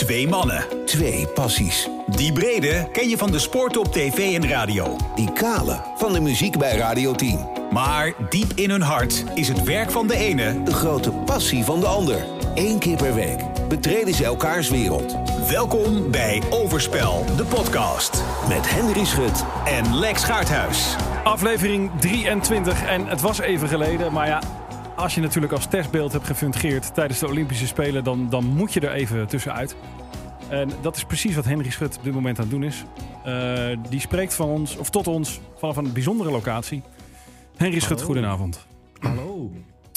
Twee mannen. Twee passies. Die brede ken je van de sport op tv en radio. Die kale van de muziek bij Radio 10. Maar diep in hun hart is het werk van de ene... De grote passie van de ander. Eén keer per week betreden ze elkaars wereld. Welkom bij Overspel, de podcast. Met Henry Schut En Lex Gaarthuis. Aflevering 23 en het was even geleden, maar ja, als je natuurlijk als testbeeld hebt gefungeerd tijdens de Olympische Spelen, dan, dan moet je er even tussenuit. En dat is precies wat Henry Schut op dit moment aan het doen is. Eh, die spreekt van ons, of tot ons, vanaf een bijzondere locatie. Henry Schut, Hallo. goedenavond. Hallo.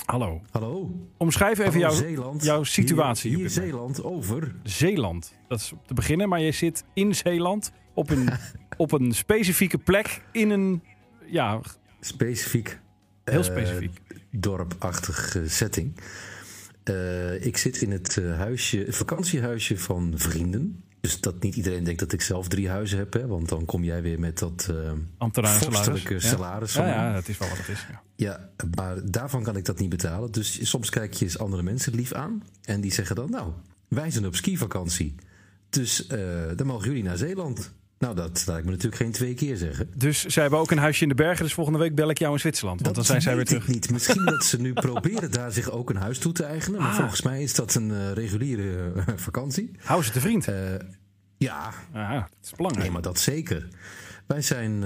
Hallo. Hallo. Omschrijf even Hallo, jouw, Zeeland. jouw situatie. Hier, hier. Zeeland over. Zeeland. Dat is te beginnen, maar je zit in Zeeland op een, op een specifieke plek in een, ja, Specifiek. Heel eh, specifiek. dorpachtige setting. Eh, ik zit in het eh, huisje, vakantiehuisje van vrienden. Dus dat niet iedereen denkt dat ik zelf drie huizen heb. Hè, want dan kom jij weer met dat eh Ambtenaar vorstelijke salaris. Ja, ja, dat is wel wat het is. Ja. Ja, maar daarvan kan ik dat niet betalen. Dus soms kijk je eens andere mensen lief aan. En die zeggen dan, nou, wij zijn op skivakantie. Dus dan mogen jullie naar Zeeland. Nou, dat laat ik me natuurlijk geen twee keer zeggen. Dus zij hebben ook een huisje in de bergen. Dus volgende week bel ik jou in Zwitserland. Want dan zijn zij weer terug. niet. Misschien dat ze nu proberen daar zich ook een huis toe te eigenen. Maar Ah. volgens mij is dat een eh, reguliere eh, vakantie. Hou ze te vriend. Eh, ja, ja, dat is belangrijk. nee, maar dat zeker. Wij zijn,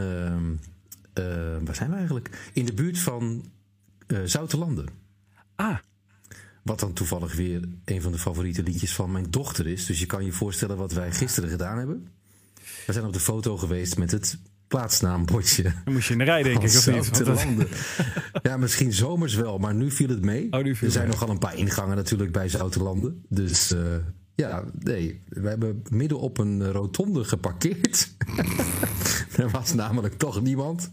waar zijn we eigenlijk? In de buurt van Zoutelanden. Ah, Wat dan toevallig weer een van de favoriete liedjes van mijn dochter is. Dus je kan je voorstellen wat wij gisteren gedaan hebben. We zijn op de foto geweest met het plaatsnaambordje. dan moest je in de rij, denk ik, of niet? Dat- Zoutelanden. Ja, misschien zomers wel, maar nu viel het mee. Oh, nu viel er zijn nogal een paar ingangen natuurlijk bij Zoutelanden. Dus eh, ja, nee, we hebben midden op een rotonde geparkeerd. er was namelijk toch niemand.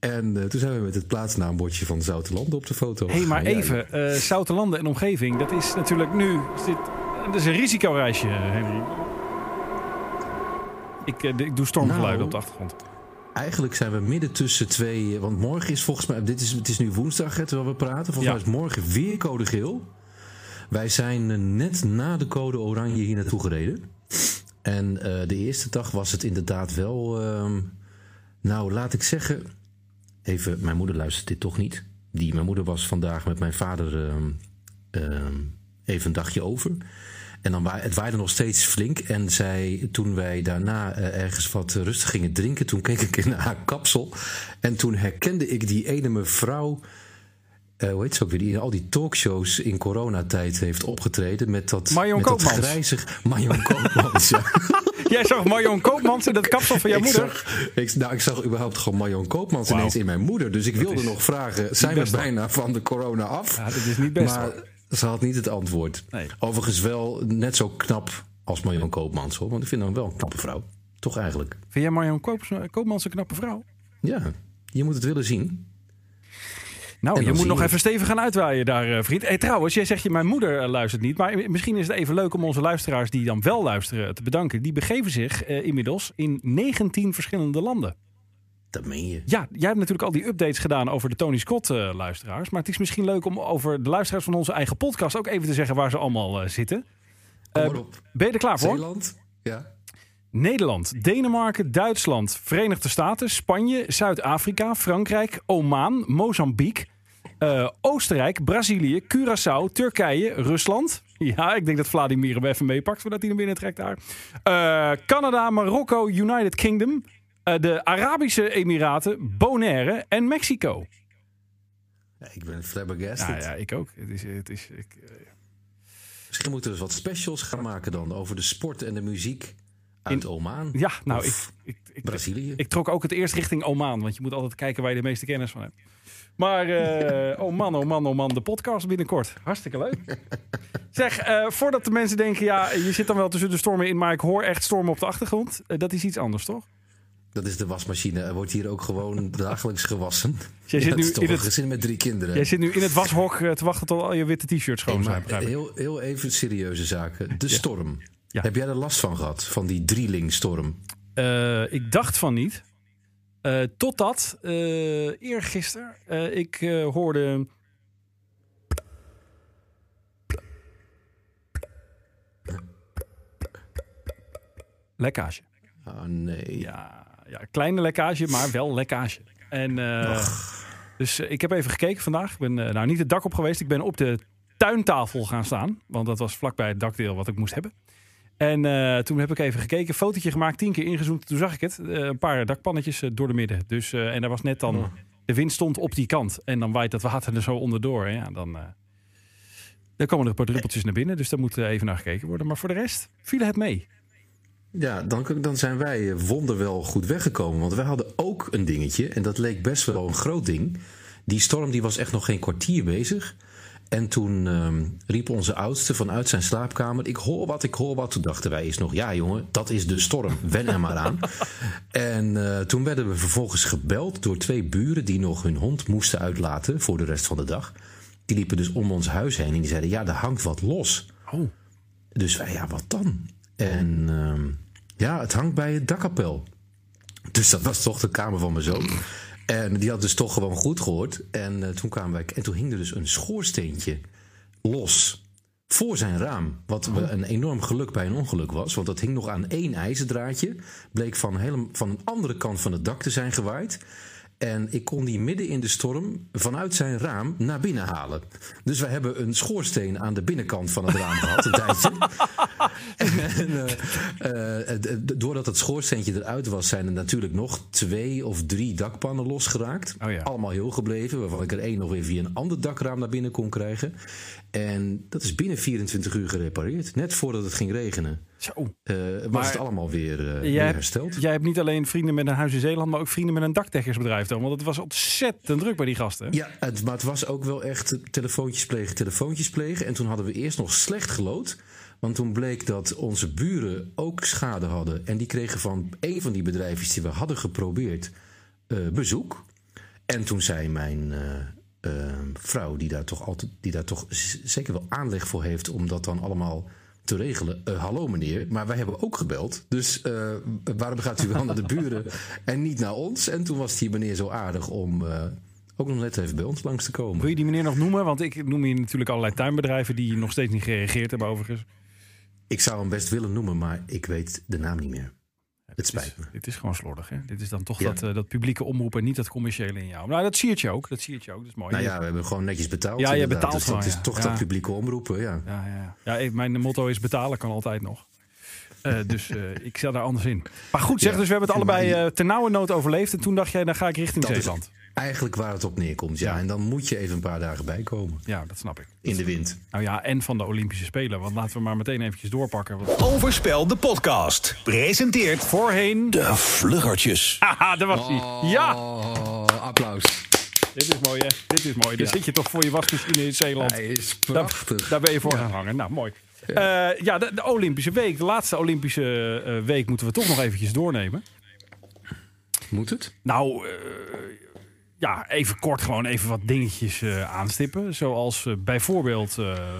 En eh, toen zijn we met het plaatsnaambordje van Zoutelanden op de foto. Hé, hey, maar even. eh Zoutelanden en omgeving. Dat is natuurlijk nu... Zit, dat is een risicoreisje, Henry. Ik, eh, ik doe stormgeluiden Nou. op de achtergrond. Eigenlijk zijn we midden tussen twee. Want morgen is volgens mij. Dit is, het is nu woensdag, hè, terwijl we praten. Volgens Ja. mij is morgen weer code geel. Wij zijn eh, net na de code oranje hier naartoe gereden. En eh, de eerste dag was het inderdaad wel. ehm, nou, laat ik zeggen. Even, mijn moeder luistert dit toch niet. Die, mijn moeder was vandaag met mijn vader ehm, ehm, even een dagje over. En dan wa het waaide nog steeds flink. En zij, toen wij daarna eh, ergens wat rustig gingen drinken, toen keek ik in haar kapsel. En toen herkende ik die ene mevrouw. eh hoe heet ze ook weer? Die in al die talkshows in coronatijd heeft opgetreden. Met dat, Marion met dat Koopmans. grijzig. Marion Koopmans, ja. Jij zag Marion Koopmans in dat kapsel van jouw ik moeder. Zag, ik, nou, ik zag überhaupt gewoon Marion Koopmans ineens in mijn moeder. Dus ik wilde nog vragen, zijn we bijna van de corona af? Ja, dat is niet best. maar. Ze had niet het antwoord. Nee. Overigens wel net zo knap als Marion Koopmans. Hoor, want ik vind hem wel een knappe vrouw. Toch eigenlijk? Vind jij Marion Koopmans een knappe vrouw? Ja, je moet het willen zien. Nou, je moet nog even stevig gaan uitwaaien daar, eh, vriend. Hey, trouwens, jij zegt je, mijn moeder eh, luistert niet. Maar misschien is het even leuk om onze luisteraars die dan wel luisteren te bedanken. Die begeven zich eh, inmiddels in 19 verschillende landen. Dat meen je. Ja, jij hebt natuurlijk al die updates gedaan over de Tony Scott eh, luisteraars. Maar het is misschien leuk om over de luisteraars van onze eigen podcast ook even te zeggen waar ze allemaal eh, zitten. Op. Ben je er klaar voor? Zeeland? Ja. Nederland, Denemarken, Duitsland, Verenigde Staten, Spanje, Zuid-Afrika, Frankrijk, Oman, Mozambique, Oostenrijk, Brazilië, Curaçao, Turkije, Rusland. Ja, ik denk dat Vladimir hem even meepakt voordat hij hem binnentrekt daar. Canada, Marokko, United Kingdom, eh, de Arabische Emiraten, Bonaire en Mexico. Ja, ik ben flabbergasted. Ja, ja, ik ook. Het is, het is, ik, eh, Misschien moeten we eens wat specials gaan maken dan over de sport en de muziek uit In- Oman. ja, nou, ik, ik, ik, Brazilië. Ik trok ook het eerst richting Oman, want je moet altijd kijken waar je de meeste kennis van hebt. Maar eh, oh man, oh man, oh man, de podcast binnenkort. Hartstikke leuk. Zeg, voordat de mensen denken, ja, je zit dan wel tussen de stormen in, maar ik hoor echt stormen op de achtergrond. Dat is iets anders, toch? Dat is de wasmachine. Er wordt hier ook gewoon dagelijks gewassen. Jij zit nu in het- gezin met drie kinderen. Jij zit nu in het washok eh, te wachten tot al je witte t-shirts schoon zijn. heel, heel even serieuze zaken. De storm. Ja. Heb jij er last van gehad? Van die drielingstorm? Eh, ik dacht van niet. Eh, totdat eh eergisteren ik hoorde... lekkage. Ah, nee. Ja, ja, kleine lekkage, maar wel lekkage. En eh, dus eh, ik heb even gekeken vandaag. Ik ben eh, nou niet het dak op geweest. Ik ben op de tuintafel gaan staan, want dat was vlakbij het dakdeel wat ik moest hebben. En toen heb ik even gekeken, fotootje gemaakt, tien keer ingezoomd. Toen zag ik het, een paar dakpannetjes door de midden. Dus en daar was net dan Oh. de wind stond op die kant en dan waait dat water er zo onderdoor. En ja, dan, dan komen er een paar druppeltjes naar binnen. Dus daar moet even naar gekeken worden. Maar voor de rest viel het mee. Ja, dan, dan zijn wij eh, wonderwel goed weggekomen. Want wij hadden ook een dingetje. En dat leek best wel een groot ding. Die storm die was echt nog geen kwartier bezig. En toen ehm, riep onze oudste vanuit zijn slaapkamer: Ik hoor wat, ik hoor wat. Toen dachten wij eerst nog: Ja, jongen, dat is de storm. Wen er maar aan. en eh, toen werden we vervolgens gebeld door twee buren die nog hun hond moesten uitlaten voor de rest van de dag. Die liepen dus om ons huis heen en die zeiden: Ja, er hangt wat los. Oh. Dus wij, ja, wat dan? En ehm, ja, het hangt bij het dakkapel. Dus dat was toch de kamer van mijn zoon. En die had dus toch gewoon goed gehoord. En eh, toen kwamen wij. En toen hing er dus een schoorsteentje los. Voor zijn raam. Wat we een enorm geluk bij een ongeluk was. Want dat hing nog aan één ijzerdraadje. Bleek van, hele, van een andere kant van het dak te zijn gewaaid. En ik kon die midden in de storm vanuit zijn raam naar binnen halen. Dus we hebben een schoorsteen aan de binnenkant van het raam gehad, een tijdje. En, eh, eh, d- doordat het schoorsteentje eruit was, zijn er natuurlijk nog twee of drie dakpannen losgeraakt. Oh ja. Allemaal heel gebleven, waarvan ik er één nog weer via een ander dakraam naar binnen kon krijgen. En dat is binnen 24 uur gerepareerd. Net voordat het ging regenen, Zo. eh, was Maar het allemaal weer, eh, weer Jij hebt, hersteld. jij hebt niet alleen vrienden met een huis in Zeeland, maar ook vrienden met een dakdekkersbedrijf. Dan, want het was ontzettend druk bij die gasten. Ja, het, maar het was ook wel echt telefoontjes plegen, telefoontjes plegen. En toen hadden we eerst nog slecht gelood. Want toen bleek dat onze buren ook schade hadden. En die kregen van een van die bedrijfjes die we hadden geprobeerd eh, bezoek. En toen zei mijn eh, eh, vrouw, die daar toch altijd, die daar toch zeker wel aanleg voor heeft om dat dan allemaal te regelen. eh, hallo meneer, maar wij hebben ook gebeld. Dus eh, waarom gaat u wel naar de buren en niet naar ons? En toen was die meneer zo aardig om eh, ook nog net even bij ons langs te komen. Wil je die meneer nog noemen? Want ik noem hier natuurlijk allerlei tuinbedrijven die nog steeds niet gereageerd hebben overigens. Ik zou hem best willen noemen, maar ik weet de naam niet meer. Het spijt me. Dit is gewoon slordig. Hè? Dit is dan toch Ja. dat, eh, dat publieke omroep en niet dat commerciële in jou. Nou, dat zie je ook. Dat zie je ook. Dat is mooi. Nou ja, we hebben gewoon netjes betaald. Ja, je betaalt Dus dat gewoon, is toch dat publieke omroepen, ja. Ja, ja, ja. mijn motto is betalen kan altijd nog. Eh, dus eh, ik sta daar anders in. Maar goed, zeg, dus we hebben het allebei eh ten nauwe nood overleefd. En toen dacht jij, dan ga ik richting Dat Zeeland. Eigenlijk waar het op neerkomt, ja. Ja. En dan moet je even een paar dagen bijkomen. Ja, dat snap ik. In de wind. Nou ja, en van de Olympische Spelen. Want laten we maar meteen eventjes doorpakken. Want Overspel de podcast. Presenteert voorheen... De vluggertjes. Haha, daar was hij. Ja, Oh, applaus. dit is mooi hè. Dit is mooi. Dan Ja. zit je toch voor je wasmachine in Zeeland. Hij is Daar, prachtig. daar ben je voor gaan hangen. Nou, mooi. Ja, ja de, de Olympische week. De laatste Olympische eh, week moeten we toch nog eventjes doornemen. Moet het? Nou, eh, ja, even kort gewoon even wat dingetjes eh, aanstippen. Zoals eh, bijvoorbeeld... eh,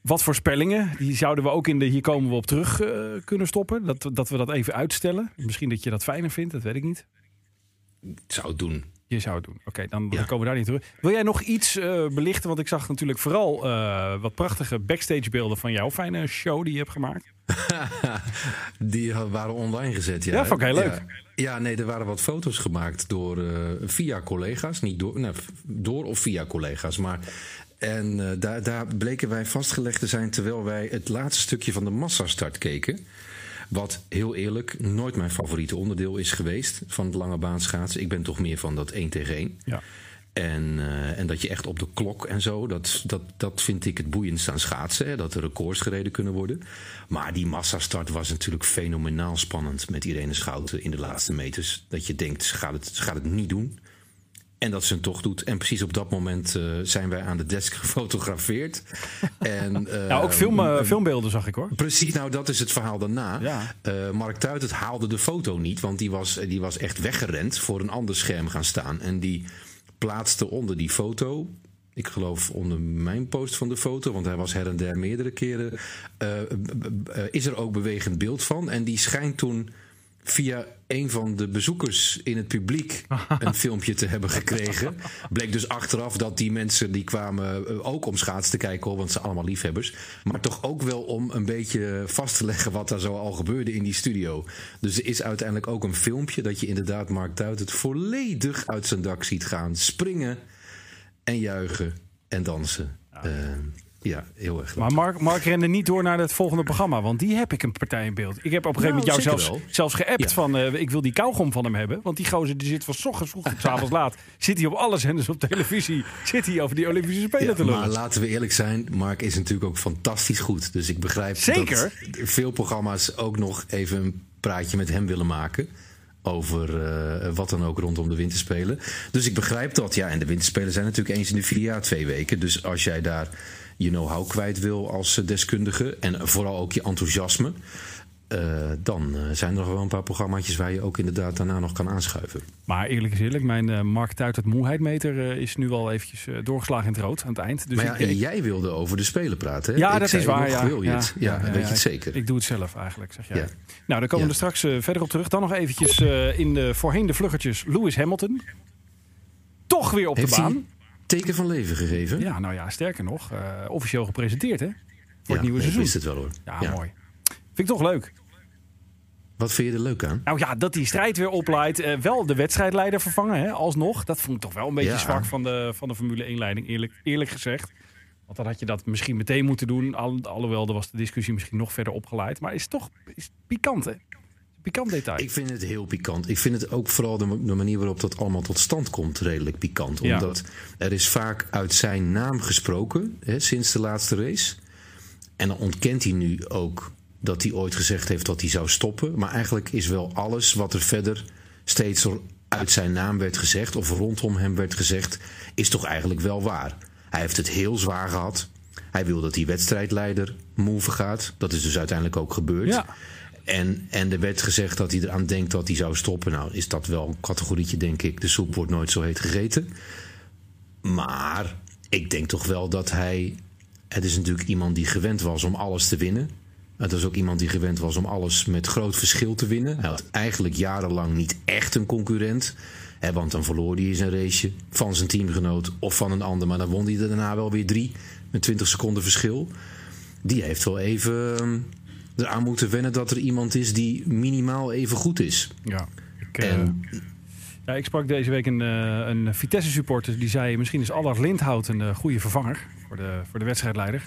wat voorspellingen, die zouden we ook in de hier komen we op terug kunnen stoppen. Dat, dat we dat even uitstellen. Misschien dat je dat fijner vindt, dat weet ik niet. Ik zou het doen. Je zou het doen. Oké, dan, dan Ja. komen we daar niet terug. Wil jij nog iets belichten? Want ik zag natuurlijk vooral wat prachtige backstage beelden van jouw fijne show die je hebt gemaakt. Die waren online gezet, ja. Ja, vond ik heel leuk. Ja, Ja, nee, er waren wat foto's gemaakt door, eh, via collega's. Niet door, nou, door of via collega's, maar... En eh, daar, daar bleken wij vastgelegd te zijn terwijl wij het laatste stukje van de massastart keken. Wat heel eerlijk nooit mijn favoriete onderdeel is geweest van het lange baan schaatsen. Ik ben toch meer van dat 1 tegen 1. Ja. En, eh, en dat je echt op de klok en zo, dat, dat, dat vind ik het boeiendst aan schaatsen. Hè, dat er records gereden kunnen worden. Maar die massastart was natuurlijk fenomenaal spannend met Irene Schouten in de laatste meters. Dat je denkt, ze gaat het, ze gaat het niet doen. En dat ze het toch doet. En precies op dat moment eh, zijn wij aan de desk gefotografeerd. en, eh, Nou, ook film, eh, filmbeelden zag ik hoor. Precies, nou dat is het verhaal daarna. Ja. Eh, Mark Tuitert haalde de foto niet, want die was, die was echt weggerend voor een ander scherm gaan staan. En die plaatste onder die foto, ik geloof onder mijn post van de foto, want hij was her en der meerdere keren, eh, eh, eh, is er ook bewegend beeld van. En die schijnt toen via een van de bezoekers in het publiek een filmpje te hebben gekregen. Bleek dus achteraf dat die mensen die kwamen eh, ook om schaats te kijken, hoor, want ze zijn allemaal liefhebbers. Maar toch ook wel om een beetje vast te leggen wat daar zo al gebeurde in die studio. Dus er is uiteindelijk ook een filmpje dat je inderdaad Mark Tuit het volledig uit zijn dak ziet gaan. Springen en juichen en dansen. Uh, ja, heel erg. Maar Mark, Mark rende niet door naar het volgende programma, want die heb ik een partij in beeld. Ik heb op een gegeven moment Nou, jou zelfs, zelfs geappt Ja. van eh, ik wil die kauwgom van hem hebben. Want die gozer die zit van 's ochtends vroeg tot 's avonds laat. Zit hij op alle zenders op televisie. Zit hij over die Olympische Spelen Ja, te lullen. maar laten we eerlijk zijn, Mark is natuurlijk ook fantastisch goed. Dus ik begrijp Zeker. dat veel programma's ook nog even een praatje met hem willen maken. Over eh, wat dan ook rondom de winterspelen. Dus ik begrijp dat. Ja, en de winterspelen zijn natuurlijk eens in de vier jaar twee weken. Dus als jij daar je know-how kwijt wil als eh, deskundige. En vooral ook je enthousiasme. eh, dan eh, zijn er nog wel een paar programmaatjes waar je ook inderdaad daarna nog kan aanschuiven. Maar eerlijk is eerlijk, mijn eh Mark Tuit het moeheidmeter eh, is nu al eventjes doorgeslagen in het rood aan het eind. Dus maar ja, ik, en jij wilde over de Spelen praten. Hè? ja, Ik dat is waar. nog, Ja, Wil je het? Ja, weet je ja, het zeker. Ik doe het zelf eigenlijk, zeg jij. Ja. Nou, daar komen we Ja. er straks verder op terug. Dan nog eventjes in de voorheen de vluggertjes Lewis Hamilton. Toch weer op Heeft de baan. Teken van leven gegeven? Ja, nou ja, sterker nog, eh, officieel gepresenteerd hè? Voor Ja, het nieuwe nee, seizoen. Wist het wel hoor. Ja, Ja. mooi. Vind ik toch leuk. Wat vind je er leuk aan? Nou ja, dat die strijd weer opleidt. eh, wel de wedstrijdleider vervangen, hè, alsnog. Dat vond ik toch wel een beetje Ja. zwak van de, van de Formule 1-leiding, eerlijk, eerlijk gezegd. Want dan had je dat misschien meteen moeten doen. Al, alhoewel, er was de discussie misschien nog verder opgeleid. Maar is toch is pikant, hè? Pikant detail. Ik vind het heel pikant. Ik vind het ook vooral de, de manier waarop dat allemaal tot stand komt redelijk pikant. Ja. Omdat er is vaak uit zijn naam gesproken hè, sinds de laatste race. En dan ontkent hij nu ook dat hij ooit gezegd heeft dat hij zou stoppen. Maar eigenlijk is wel alles wat er verder steeds uit zijn naam werd gezegd... of rondom hem werd gezegd, is toch eigenlijk wel waar. Hij heeft het heel zwaar gehad. Hij wil dat die wedstrijdleider move gaat. Dat is dus uiteindelijk ook gebeurd. Ja. En, en er werd gezegd dat hij eraan denkt dat hij zou stoppen. Nou, is dat wel een categorietje, denk ik. De soep wordt nooit zo heet gegeten. Maar ik denk toch wel dat hij. Het is natuurlijk iemand die gewend was om alles te winnen. Het was ook iemand die gewend was om alles met groot verschil te winnen. Hij had eigenlijk jarenlang niet echt een concurrent. Hè, want dan verloor hij zijn raceje van zijn teamgenoot of van een ander. Maar dan won hij er daarna wel weer drie met 20 seconden verschil. Die heeft wel even ehm, eraan moeten wennen dat er iemand is die minimaal even goed is. Ja. Ik, eh, En ja, ik sprak deze week een, eh, een Vitesse-supporter. Die zei, misschien is Allard Lindhout een eh, goede vervanger voor de, voor de wedstrijdleider.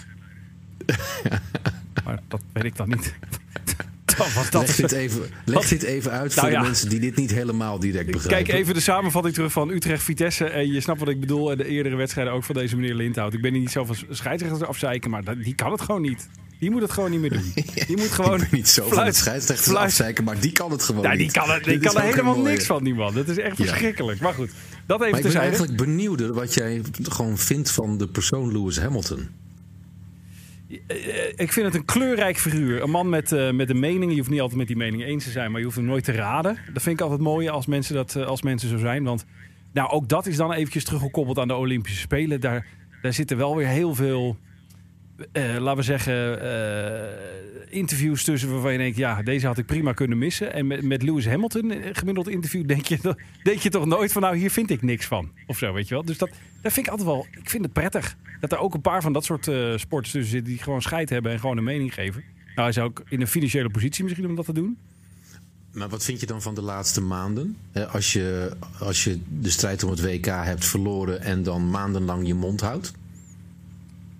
maar dat weet ik dan niet. dat leg, dit even, leg dit even uit voor Nou ja. de mensen die dit niet helemaal direct begrijpen. Kijk even de samenvatting terug van Utrecht-Vitesse. En je snapt wat ik bedoel. En de eerdere wedstrijden ook van deze meneer Lindhout. Ik ben hier niet zo van scheidsrechters afzeiken, maar die kan het gewoon niet. Die moet het gewoon niet meer doen. Die moet gewoon. niet zo van fluit- het scheidsrechters fluit- afzeiken, maar die kan het gewoon Ja, die niet. kan er, die kan er helemaal niks van, die man. Dat is echt Ja. verschrikkelijk. Maar goed, dat even Maar ik ben eigenlijk benieuwd wat jij gewoon vindt van de persoon Lewis Hamilton. Eh, Ik vind het een kleurrijk figuur. Een man met, eh, met een mening. Je hoeft niet altijd met die mening eens te zijn, maar je hoeft hem nooit te raden. Dat vind ik altijd mooi als mensen, dat, eh, als mensen zo zijn. Want nou, ook dat is dan eventjes teruggekoppeld aan de Olympische Spelen. Daar, daar zitten wel weer heel veel, eh, laten we zeggen, eh, interviews tussen waarvan je denkt, ja, deze had ik prima kunnen missen. En met, met Lewis Hamilton, eh, gemiddeld interview, denk je, je toch nooit van, nou, hier vind ik niks van. Of zo, weet je wel. Dus dat, dat vind ik altijd wel, ik vind het prettig. Dat er ook een paar van dat soort eh, sporters tussen zitten die gewoon scheid hebben en gewoon een mening geven. Nou, hij is ook in een financiële positie misschien om dat te doen. Maar wat vind je dan van de laatste maanden? Als je, als je de strijd om het WK hebt verloren en dan maandenlang je mond houdt.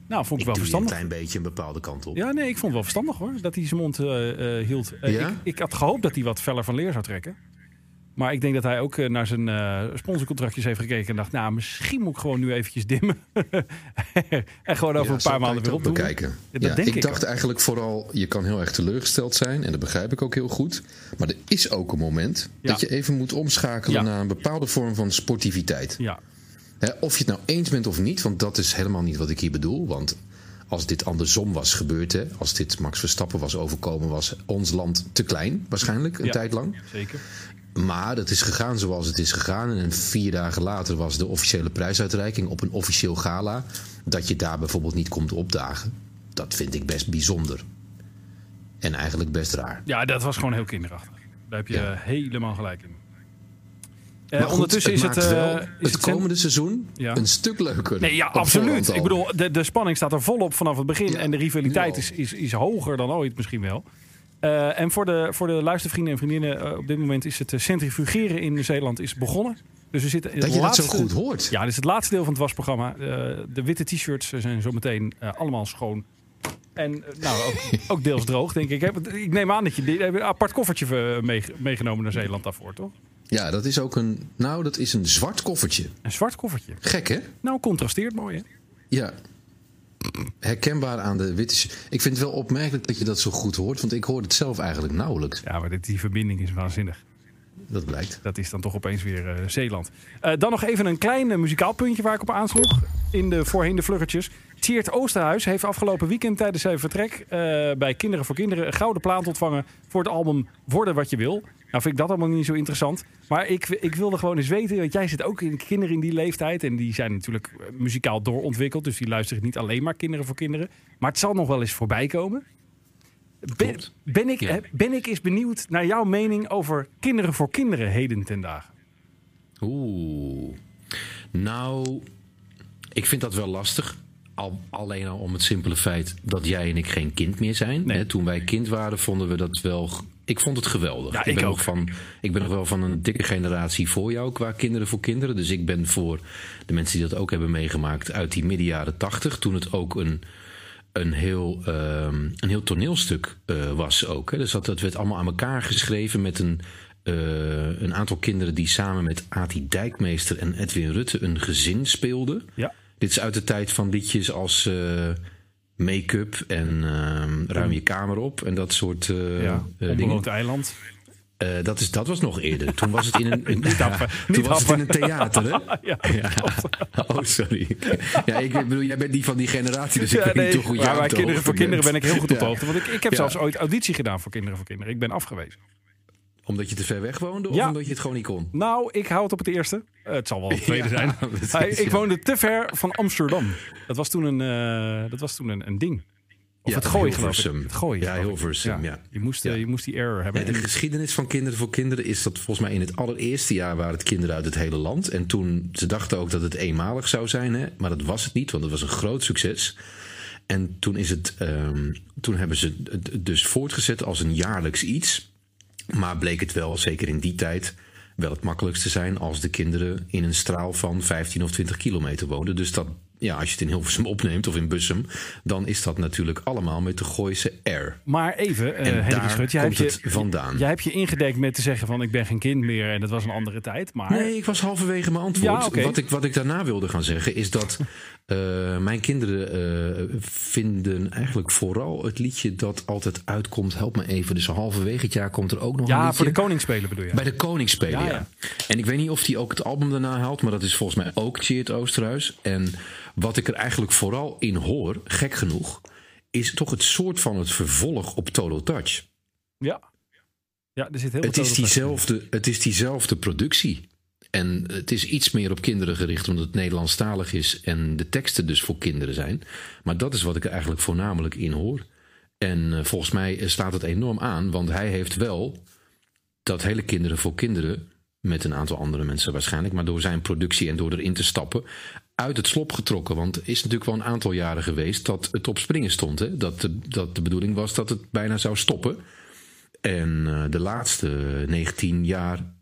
Nou, vond ik, Ik wel je een verstandig. klein beetje een bepaalde kant op. Ja, nee, ik vond het wel verstandig hoor, dat hij zijn mond eh, eh, hield. Eh, Ja? ik, ik had gehoopt dat hij wat feller van leer zou trekken. Maar ik denk dat hij ook naar zijn sponsorcontractjes heeft gekeken en dacht, nou, misschien moet ik gewoon nu eventjes dimmen. en gewoon over Ja, een paar maanden weer opdoen. bekijken. Ja, dat Ja, denk ik ik dacht ook. eigenlijk vooral, je kan heel erg teleurgesteld zijn. En dat begrijp ik ook heel goed. Maar er is ook een moment dat je even moet omschakelen naar een bepaalde vorm van sportiviteit. Ja, of je het nou eens bent of niet, want dat is helemaal niet wat ik hier bedoel. Want als dit andersom was gebeurd, hè, als dit Max Verstappen was overkomen, was ons land te klein, waarschijnlijk, een Ja. tijd lang. zeker. Maar het is gegaan zoals het is gegaan. En vier dagen later was de officiële prijsuitreiking op een officieel gala. Dat je daar bijvoorbeeld niet komt opdagen. Dat vind ik best bijzonder. En eigenlijk best raar. Ja, dat was gewoon heel kinderachtig. Daar heb je Ja. eh, helemaal gelijk in. Eh, goed, ondertussen is het, eh, is het het cent- komende seizoen Ja. een stuk leuker. Nee, ja, absoluut. Ik bedoel, de, de spanning staat er volop vanaf het begin. Ja, En de rivaliteit is, is, is hoger dan ooit misschien wel. Eh, en voor de, voor de luistervrienden en vriendinnen, eh, op dit moment is het eh, centrifugeren in Zeeland is begonnen. Dus we zitten dat het je dat laatste, zo goed hoort. Ja, dit is het laatste deel van het wasprogramma. Eh, de witte t-shirts zijn zometeen eh, allemaal schoon. En eh, nou, ook, ook deels droog, denk ik. Ik neem aan dat je een apart koffertje eh, meege- meegenomen naar Zeeland daarvoor, toch? Ja, dat is ook een. Nou, dat is een zwart koffertje. Een zwart koffertje. Gek, hè? Nou, contrasteert mooi, hè? Ja. Herkenbaar aan de witte. Ik vind het wel opmerkelijk dat je dat zo goed hoort, want ik hoor het zelf eigenlijk nauwelijks. Ja, maar dit, die verbinding is waanzinnig. Dat blijkt. Dat is dan toch opeens weer eh, Zeeland. Eh, dan nog even een klein eh, muzikaal puntje waar ik op aansloeg. In de voorheen de vluggertjes. Tjeerd Oosterhuis heeft afgelopen weekend tijdens zijn vertrek bij Kinderen voor Kinderen een gouden plaat ontvangen voor het album Worden wat je wil. Nou vind ik dat allemaal niet zo interessant. Maar ik, ik wilde gewoon eens weten, want jij zit ook in kinderen in die leeftijd. En die zijn natuurlijk eh, muzikaal doorontwikkeld. Dus die luisteren niet alleen maar Kinderen voor Kinderen. Maar het zal nog wel eens voorbij komen. Ben, ik, Ja. ben ik eens benieuwd naar jouw mening over Kinderen voor Kinderen heden ten dagen? Oeh. Nou, ik vind dat wel lastig. Al, alleen al om het simpele feit dat jij en ik geen kind meer zijn. Nee. Toen wij kind waren, vonden we dat wel. Ik vond het geweldig. Ja, ik ben ook. Nog van, ik ben nog wel van een dikke generatie voor jou qua kinderen voor kinderen. Dus ik ben voor de mensen die dat ook hebben meegemaakt uit die midden jaren tachtig. Toen het ook een, een, heel, ehm, een heel toneelstuk eh, was ook. Hè. Dus dat, dat werd allemaal aan elkaar geschreven met een, eh, een aantal kinderen die samen met Ati Dijkmeester en Edwin Rutte een gezin speelden. Ja. Dit is uit de tijd van liedjes als eh, make-up en ehm, ruim je kamer op en dat soort eh, Ja, eh, dingen. eiland. Eh, dat, is, dat was nog eerder. Toen was het in een, een- Niet ja, happen, toen niet was het in happen. een theater, hè? Ja, Oh, sorry. Ja, ik bedoel, jij bent niet van die generatie, dus ik weet nee, niet hoe goed bij Kinderen voor Kinderen ben ik heel goed op de hoogte. Want ik, ik heb zelfs ooit auditie gedaan voor Kinderen voor Kinderen. Ik ben afgewezen. Omdat je te ver weg woonde of Ja. omdat je het gewoon niet kon? Nou, ik hou het op het eerste. Het zal wel het tweede Ja, zijn. Hij- ik ja. woonde te ver van Amsterdam. Dat was toen een, eh, dat was toen een, een ding. Of Ja, het gooien, geloof ik. Het gooien. Ja. Hilversum, ja. Je, moest, eh, Ja. je moest die error hebben. Ja, de geschiedenis van Kinderen voor Kinderen is dat volgens mij in het allereerste jaar waren het kinderen uit het hele land. En toen, ze dachten ook dat het eenmalig zou zijn, hè? maar dat was het niet, want het was een groot succes. En toen, is het, ehm, toen hebben ze het dus voortgezet als een jaarlijks iets. Maar bleek het wel, zeker in die tijd, wel het makkelijkste zijn als de kinderen in een straal van 15 of 20 kilometer woonden. Dus dat, ja, als je het in Hilversum opneemt of in Bussum, dan is dat natuurlijk allemaal met de Gooise R. Maar even, En daar Schut, jij komt je, het vandaan. jij hebt je ingedekt met te zeggen van ik ben geen kind meer en dat was een andere tijd. Maar Nee, ik was halverwege mijn antwoord. Ja, wat, ik, wat ik daarna wilde gaan zeggen is dat eh, mijn kinderen eh, vinden eigenlijk vooral het liedje dat altijd uitkomt. Help me even. Dus halverwege het jaar komt er ook nog een ja, liedje. voor de koningsspelen bedoel je. Bij de Koningsspelen, Ja, ja, ja. En ik weet niet of hij ook het album daarna haalt, maar dat is volgens mij ook Cheert Oosterhuis. En wat ik er eigenlijk vooral in hoor, gek genoeg, is toch het soort van het vervolg op Total Touch. Ja. Ja, er zit heel Het is, diezelfde, het is diezelfde productie. En het is iets meer op kinderen gericht omdat het Nederlandstalig is en de teksten dus voor kinderen zijn. Maar dat is wat ik er eigenlijk voornamelijk in hoor. En eh, volgens mij eh, staat het enorm aan, want hij heeft wel dat hele kinderen voor kinderen, met een aantal andere mensen waarschijnlijk, maar door zijn productie en door erin te stappen, uit het slop getrokken. Want het is natuurlijk wel een aantal jaren geweest dat het op springen stond. Hè? Dat, de, dat de bedoeling was dat het bijna zou stoppen. En eh, de laatste 19 jaar,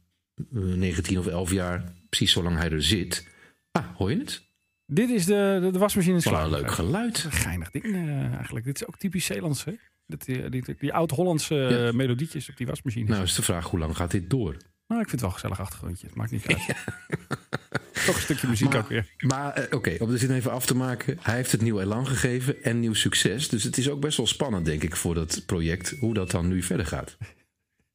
19 of 11 jaar, precies zolang hij er zit. Ah, hoor je het? Dit is de, de, de wasmachine Wat een leuk geluid. Geinig ding eh, eigenlijk. Dit is ook typisch Zeelands, hè? Dat, die, die, die oud-Hollandse Ja. eh, melodietjes op die wasmachine. Nou is de vraag, hoe lang gaat dit door? Nou, ik vind het wel een gezellig achtergrondje. Het maakt niet uit. Toch een stukje muziek Maar- ook weer. Maar eh, oké, om de zin even af te maken. Hij heeft het nieuw elan gegeven en nieuw succes. Dus het is ook best wel spannend, denk ik, voor dat project. Hoe dat dan nu verder gaat.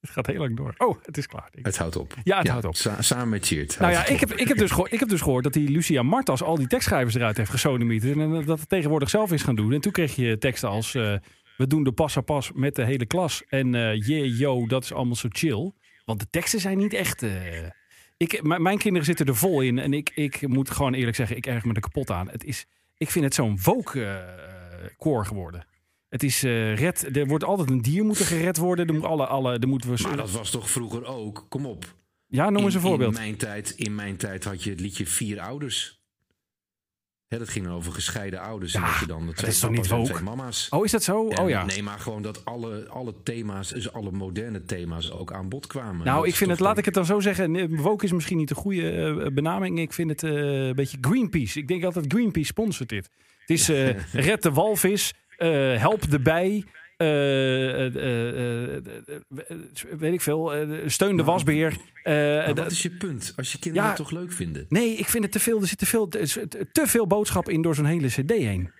Het gaat heel lang door. Oh, het is klaar. Het houdt op. Ja, het houdt op. sa- samen met Cheert. Nou ja, ik heb, ik, heb dus gehoord, ik heb dus gehoord dat die Lucia Martas al die tekstschrijvers eruit heeft gesodemieterd. En eh, dat het tegenwoordig zelf is gaan doen. En toen kreeg je teksten als... eh, we doen de pas pas met de hele klas. En eh yeah, yo, dat is allemaal zo chill. Want de teksten zijn niet echt... eh, ik, mijn kinderen zitten er vol in. En ik, ik moet gewoon eerlijk zeggen, ik erg me er kapot aan. Het is, ik vind het zo'n woke eh, koor geworden. Het is eh, red. Er wordt altijd een dier moeten gered worden. Er, moet alle, alle, er moeten we. Maar dat was toch vroeger ook? Kom op. ja, noem eens een In- voorbeeld. In mijn, tijd, in mijn tijd had je het liedje Vier Ouders. Hè, dat ging over gescheiden ouders. en Ja, dat je dan de dat twee is toch niet papa's en woke? twee mama's. Oh, is dat zo? En, oh ja. Nee, maar gewoon dat alle, alle thema's, dus alle moderne thema's ook aan bod kwamen. Nou, Dat ik vind het, laat ik het dan zo zeggen. Woke is misschien niet de goede eh, benaming. Ik vind het eh, een beetje Greenpeace. Ik denk altijd Greenpeace sponsort dit. Het is red de walvis, help de bij. eh, eh, eh, eh, eh, weet ik veel, steun de eh, dat- wat is je punt? Als je kinderen het toch leuk vinden? Nee, ik vind het te veel. Er zit te veel, te, veel boodschap in door zo'n hele CD heen.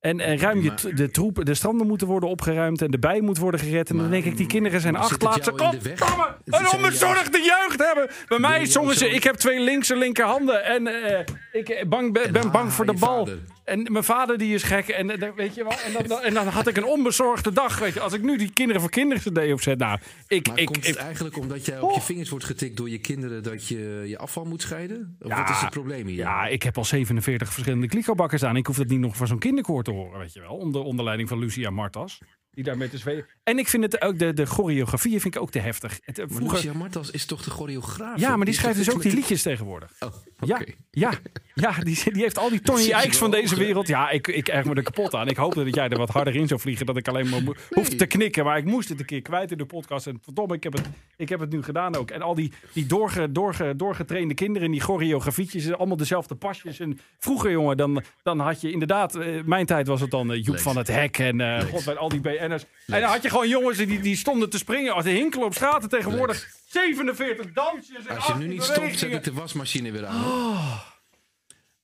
En, en ruim je de troep, de stranden moeten worden opgeruimd en de bij moet worden gered. En dan denk ik, die kinderen zijn acht, zit het laat ze jou in de weg? Goddamme, Het een onbezorgde jeugd hebben. Bij mij zongen ze, ik heb twee linkse linkerhanden en eh, ik bang, ben, En ben bang voor de bal. vader. En mijn vader die is gek. En, eh, weet je wel, en, dan, en dan had ik een onbezorgde dag. Weet je, als ik nu die kinderen voor kinderen CD opzet. Nou, ik, Maar ik, komt ik, het eigenlijk omdat jij op je vingers wordt getikt door je kinderen dat je je afval moet scheiden? Of wat is het probleem hier? Ja, ik heb al 47 verschillende kliko-bakkers aan. Ik hoef dat niet nog van zo'n kinderkoor te horen, weet je wel. Onder, onder leiding van Lucia Martas. Die daarmee te zweven. En ik vind het ook, de, de choreografie vind ik ook te heftig. Het, eh, maar vroeger, Lucia Martas is toch de choreograaf? ja, maar die schrijft dus ook die met liedjes tegenwoordig. de- Oh, Ja, oké. ja, ja die, die heeft al die Tony je Eiks van wel deze wereld. Ja, ik, ik erg me er kapot aan. Ik hoopte dat jij er wat harder in zou vliegen. Dat ik alleen maar mo- hoefde te knikken. Maar ik moest het een keer kwijt in de podcast. En verdomme, ik heb het, ik heb het nu gedaan ook. En al die, die doorge, doorge, doorgetrainde kinderen. Die choreografietjes. Allemaal dezelfde pasjes. En vroeger, jongen, dan, dan had je inderdaad... eh, mijn tijd was het dan eh, Joep Lex. van het Hek. En eh Lex. god, weet, al die BN'ers. En dan had je gewoon jongens die, die stonden te springen. Als de hinkelen op straten tegenwoordig. 47 dansjes en Als je nu 18 niet stopt, zet bewegingen. ik de wasmachine weer aan. Oh.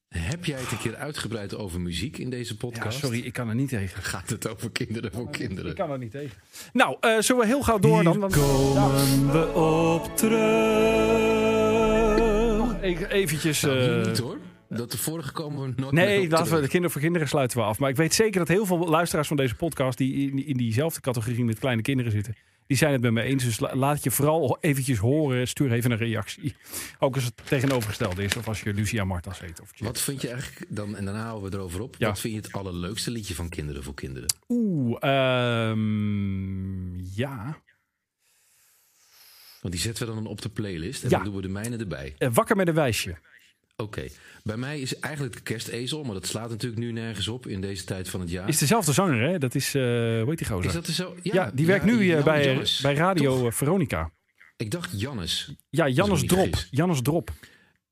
Heb jij het een keer uitgebreid over muziek in deze Ja, podcast? sorry, ik kan er niet tegen. Gaat het over kinderen voor kinderen? Ik kan er niet tegen. Nou, eh, zullen we heel gauw door dan? Want, komen we op terug. E- eventjes... Nou, hier eh, niet hoor. Dat de vorige komen we nooit nee, laten we de kinderen voor kinderen sluiten we af. Maar ik weet zeker dat heel veel luisteraars van deze podcast... die in, in diezelfde categorie met kleine kinderen zitten... die zijn het met me eens. Dus la- laat je vooral eventjes horen. Stuur even een reactie. Ook als het tegenovergestelde is. Of als je Lucia Martas heet. Of Wat vind je eigenlijk, dan, en daarna houden we erover op. Ja. Wat vind je het allerleukste liedje van Kinderen voor Kinderen? Oeh, ehm, ja. Want die zetten we dan op de playlist en Ja. dan doen we de mijne erbij. Eh, wakker met een wijsje. Oké. Bij mij is eigenlijk de kerstezel, maar dat slaat natuurlijk nu nergens op in deze tijd van het jaar. Is dezelfde zanger, hè? Dat is, eh hoe heet die gozer? Is dat zo? ja, die werkt nu eh, bij, Jannes. bij Radio Toch? Veronica. Ik dacht Jannes. Ja, Jannes Drop. Jannes Drop.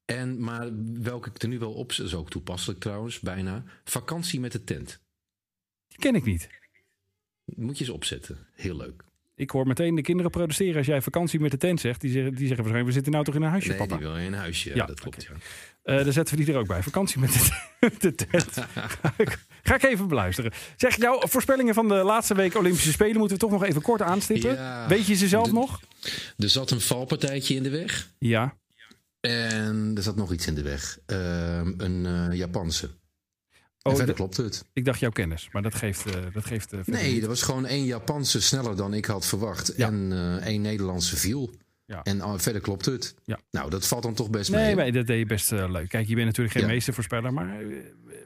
En, maar welke ik er nu wel op, dat is ook toepasselijk trouwens, bijna. Vakantie met de tent. Die ken ik niet. Moet je eens opzetten. Heel leuk. Ik hoor meteen de kinderen protesteren als jij vakantie met de tent zegt. Die zeggen, die zeggen waarschijnlijk, we zitten nou toch in een huisje, Nee, papa. die wil in een huisje. Ja, dat klopt. Ja. Eh, dan zetten we die er ook bij. Vakantie met de, tent. Ga ik- Ga ik even beluisteren. Zeg, jouw voorspellingen van de laatste week Olympische Spelen moeten we toch nog even kort aanstippen. Ja. Weet je ze zelf De- nog? Er zat een valpartijtje in de weg. Ja. En er zat nog iets in de weg. Ehm, een eh, Japanse. Oh, verder de- klopt het. ik dacht jouw kennis, maar dat geeft... eh, dat geeft eh, Nee, niet. er was gewoon één Japanse sneller dan ik had verwacht. Ja. En eh, één Nederlandse viel. Ja. En eh, verder klopt het. Ja. Nou, dat valt dan toch best mee. Nee, dat deed je best leuk. Kijk, je bent natuurlijk geen Ja. meestervoorspeller, maar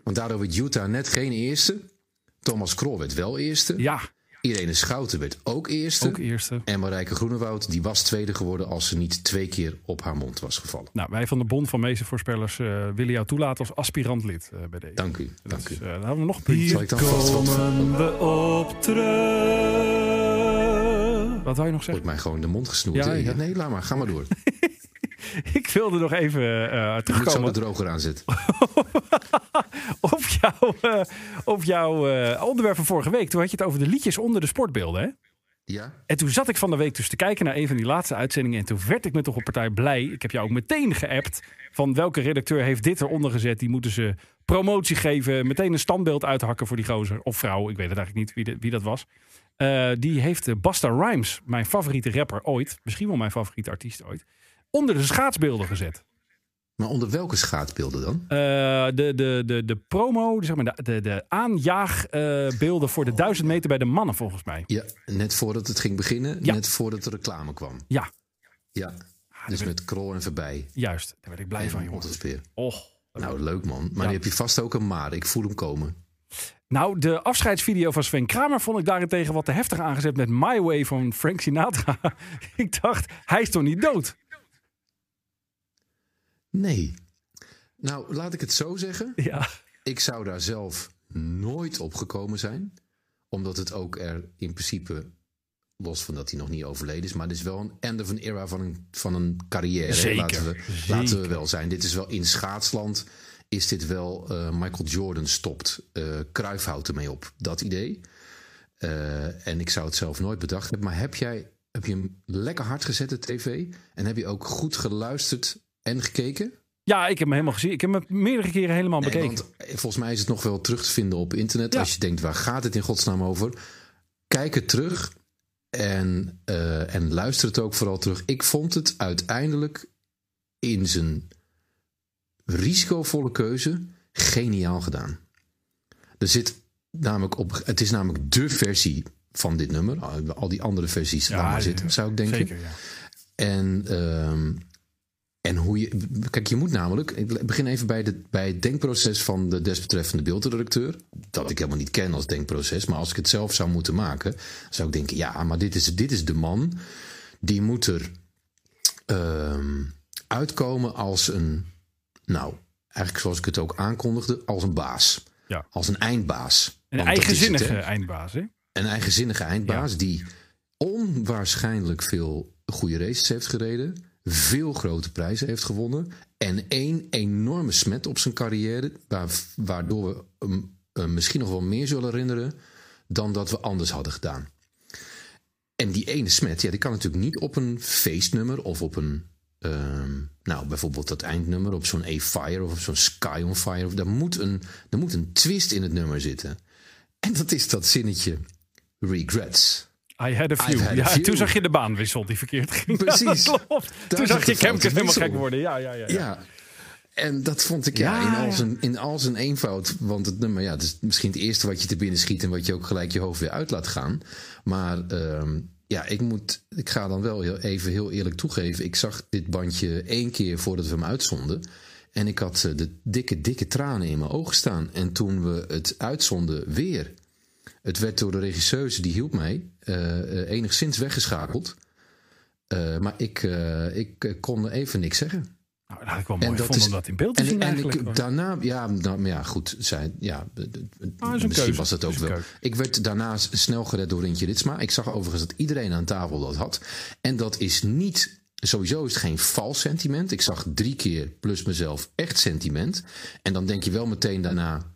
Want daardoor werd Utah net geen eerste. Thomas Krol werd wel eerste. ja, Irene Schouten werd ook eerste. ook eerste. En Marijke Groenewoud die was tweede geworden als ze niet twee keer op haar mond was gevallen. Nou, wij van de Bond van Meestervoorspellers eh willen jou toelaten als aspirant lid eh, bij deze. Dank u. Dat Dank is, u. eh, dan hebben we nog een puntje. Zal ik dan vast wat Komen we op terug. Wat wou je nog zeggen? Wordt mij gewoon de mond gesnoerd. Ja. Nee, laat maar. Ga maar door. Ik wilde nog even eh Ik moet zo terugkomen de droger aanzetten. op jouw, eh, op jouw eh, onderwerp van vorige week. Toen had je het over de liedjes onder de sportbeelden. Hè? Ja? En toen zat ik van de week dus te kijken naar een van die laatste uitzendingen. En toen werd ik me toch een partij blij. Ik heb jou ook meteen geappt. Van welke redacteur heeft dit eronder gezet? Die moeten ze promotie geven. Meteen een standbeeld uithakken voor die gozer. Of vrouw, ik weet het eigenlijk niet wie, de- wie dat was. Die heeft Basta Rhymes, mijn favoriete rapper ooit. Misschien wel mijn favoriete artiest ooit. Onder de schaatsbeelden gezet. Maar onder welke schaatsbeelden dan? Eh, de, de, de, de promo, zeg maar, de, de, de aanjaagbeelden voor de duizend meter bij de mannen volgens mij. Ja, net voordat het ging beginnen. Ja. Net voordat de reclame kwam. Ja, Ja. Dus met Krol en voorbij. juist. Daar werd ik blij van, En jongen. Otterspeer. Och. Nou, leuk man. Maar Ja. dan heb je vast ook een maar. Ik voel hem komen. Nou, de afscheidsvideo van Sven Kramer vond ik daarentegen wat te heftig aangezet met My Way van Frank Sinatra. ik dacht, hij is toch niet dood? Nee. Nou, laat ik het zo zeggen. Ja. Ik zou daar zelf nooit op gekomen zijn. Omdat het ook er in principe, los van dat hij nog niet overleden is, maar het is wel een end of an era van een, van een carrière. Zeker, Laten, we, zeker. laten we wel zijn. Dit is wel in schaatsland. Is dit wel eh, Michael Jordan stopt, uh, Cruijff houdt ermee op. Dat idee. Eh, en ik zou het zelf nooit bedacht hebben. Maar heb jij heb je hem lekker hard gezet, de tv? En heb je ook goed geluisterd en gekeken? Ja, ik heb hem helemaal gezien. Ik heb hem meerdere keren helemaal Nee, bekeken. want volgens mij is het nog wel terug te vinden op internet. Ja. Als je denkt, waar gaat het in godsnaam over? Kijk het terug en, eh, en luister het ook vooral terug. Ik vond het uiteindelijk in zijn risicovolle keuze geniaal gedaan. Er zit namelijk op, het is namelijk de versie van dit nummer. Al- die andere versies Ja, ja, zitten, zou ik denken. Zeker, ja. En, ehm, en hoe je. Kijk, je moet namelijk. Ik begin even bij, de, bij het denkproces van de desbetreffende beeldredacteur. Dat ik helemaal niet ken als denkproces. Maar als ik het zelf zou moeten maken. zou ik denken: ja, maar dit is, dit is de man. Die moet er ehm, uitkomen als een. Nou, eigenlijk zoals ik het ook aankondigde. Als een baas. Ja. Als een eindbaas. Een Want het, eigenzinnige eindbaas, hè? Een eigenzinnige eindbaas die onwaarschijnlijk veel goede races heeft gereden. Veel grote prijzen heeft gewonnen. En één enorme smet op zijn carrière. Waar, waardoor we hem eh, misschien nog wel meer zullen herinneren. dan dat we anders hadden gedaan. En die ene smet, ja, die kan natuurlijk niet op een feestnummer of op een. ehm, nou, bijvoorbeeld dat eindnummer op zo'n A-Fire of op zo'n Sky on Fire. Daar, moet een, er moet een twist in het nummer zitten. En dat is dat zinnetje regrets. I had a few. A ja, few. toen zag je de baanwissel die verkeerd ging. Precies. Ja, klopt. Daar Toen zag je Kemke foute helemaal gek worden. Ja, ja, ja. ja. Ja. En dat vond ik ja, in, al zijn, in al zijn eenvoud. Want het nummer, ja, het is misschien het eerste wat je te binnen schiet. En wat je ook gelijk je hoofd weer uit laat gaan. Maar ehm, ja, ik, moet, ik ga dan wel heel, even heel eerlijk toegeven. Ik zag dit bandje één keer voordat we hem uitzonden. En ik had eh, de dikke, dikke tranen in mijn ogen staan. En toen we het uitzonden weer. Het werd door de regisseuse, die hielp mij, eh, eh, enigszins weggeschakeld. Eh, maar ik, ik kon even niks zeggen. Nou, dat had ik wel mooi dat gevonden is- om dat in beeld te En, zien en ik, daarna, ja, nou, maar ja, goed, zij, ja, Ah, misschien keuze. was dat ook wel. keuze. Ik werd daarna snel gered door Rintje Ritsma. Ik zag overigens dat iedereen aan tafel dat had. En dat is niet, sowieso is het geen vals sentiment. Ik zag drie keer plus mezelf echt sentiment. En dan denk je wel meteen daarna,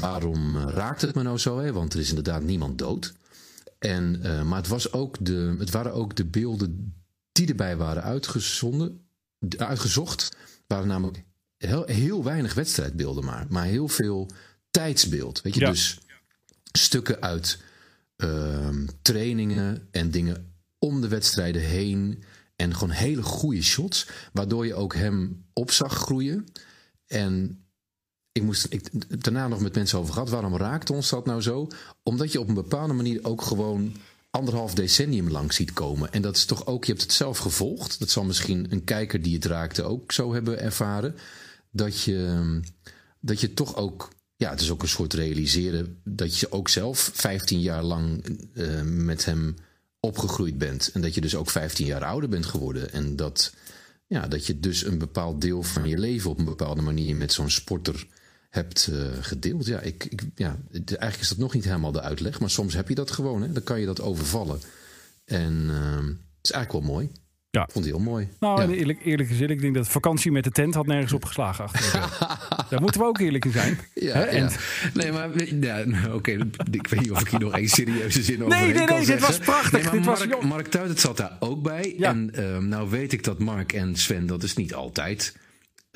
waarom eh, raakt het me nou zo? Hè? Want er is inderdaad niemand dood. En, eh, maar het, was ook de, het waren ook de beelden die erbij waren uitgezonden, uitgezocht. waren namelijk heel, heel weinig wedstrijdbeelden maar. Maar heel veel tijdsbeeld. Weet je, Ja. dus stukken uit ehm, trainingen en dingen om de wedstrijden heen. En gewoon hele goede shots. Waardoor je ook hem op zag groeien. En ik moest ik, daarna nog met mensen over gehad. Waarom raakte ons dat nou zo? Omdat je op een bepaalde manier ook gewoon anderhalf decennium lang ziet komen. En dat is toch ook, je hebt het zelf gevolgd. Dat zal misschien een kijker die het raakte ook zo hebben ervaren. Dat je, dat je toch ook, ja, het is ook een soort realiseren. Dat je ook zelf 15 jaar lang eh, met hem opgegroeid bent. En dat je dus ook 15 jaar ouder bent geworden. En dat, ja, dat je dus een bepaald deel van je leven op een bepaalde manier met zo'n sporter hebt eh, gedeeld. Ja, ik, ik, ja, het- eigenlijk is dat nog niet helemaal de uitleg, maar soms heb je dat gewoon. Hè? Dan kan je dat overvallen. En ehm, het is eigenlijk wel mooi. Ja. Ik vond het heel mooi. Nou, ja. eerlijk, eerlijk gezegd, ik denk dat vakantie met de tent had nergens. Achter de deur. Daar moeten we ook eerlijk in zijn. Ja, Hè? En- ja. Nee, maar ja, oké, ik weet niet of ik hier nog één serieuze zin over Nee, nee, kan nee, dit zeggen. was prachtig. Nee, maar Dit was- Mark. Mark Tuitert zat daar ook bij. Ja. En ehm, nou weet ik dat Mark en Sven, dat is niet altijd...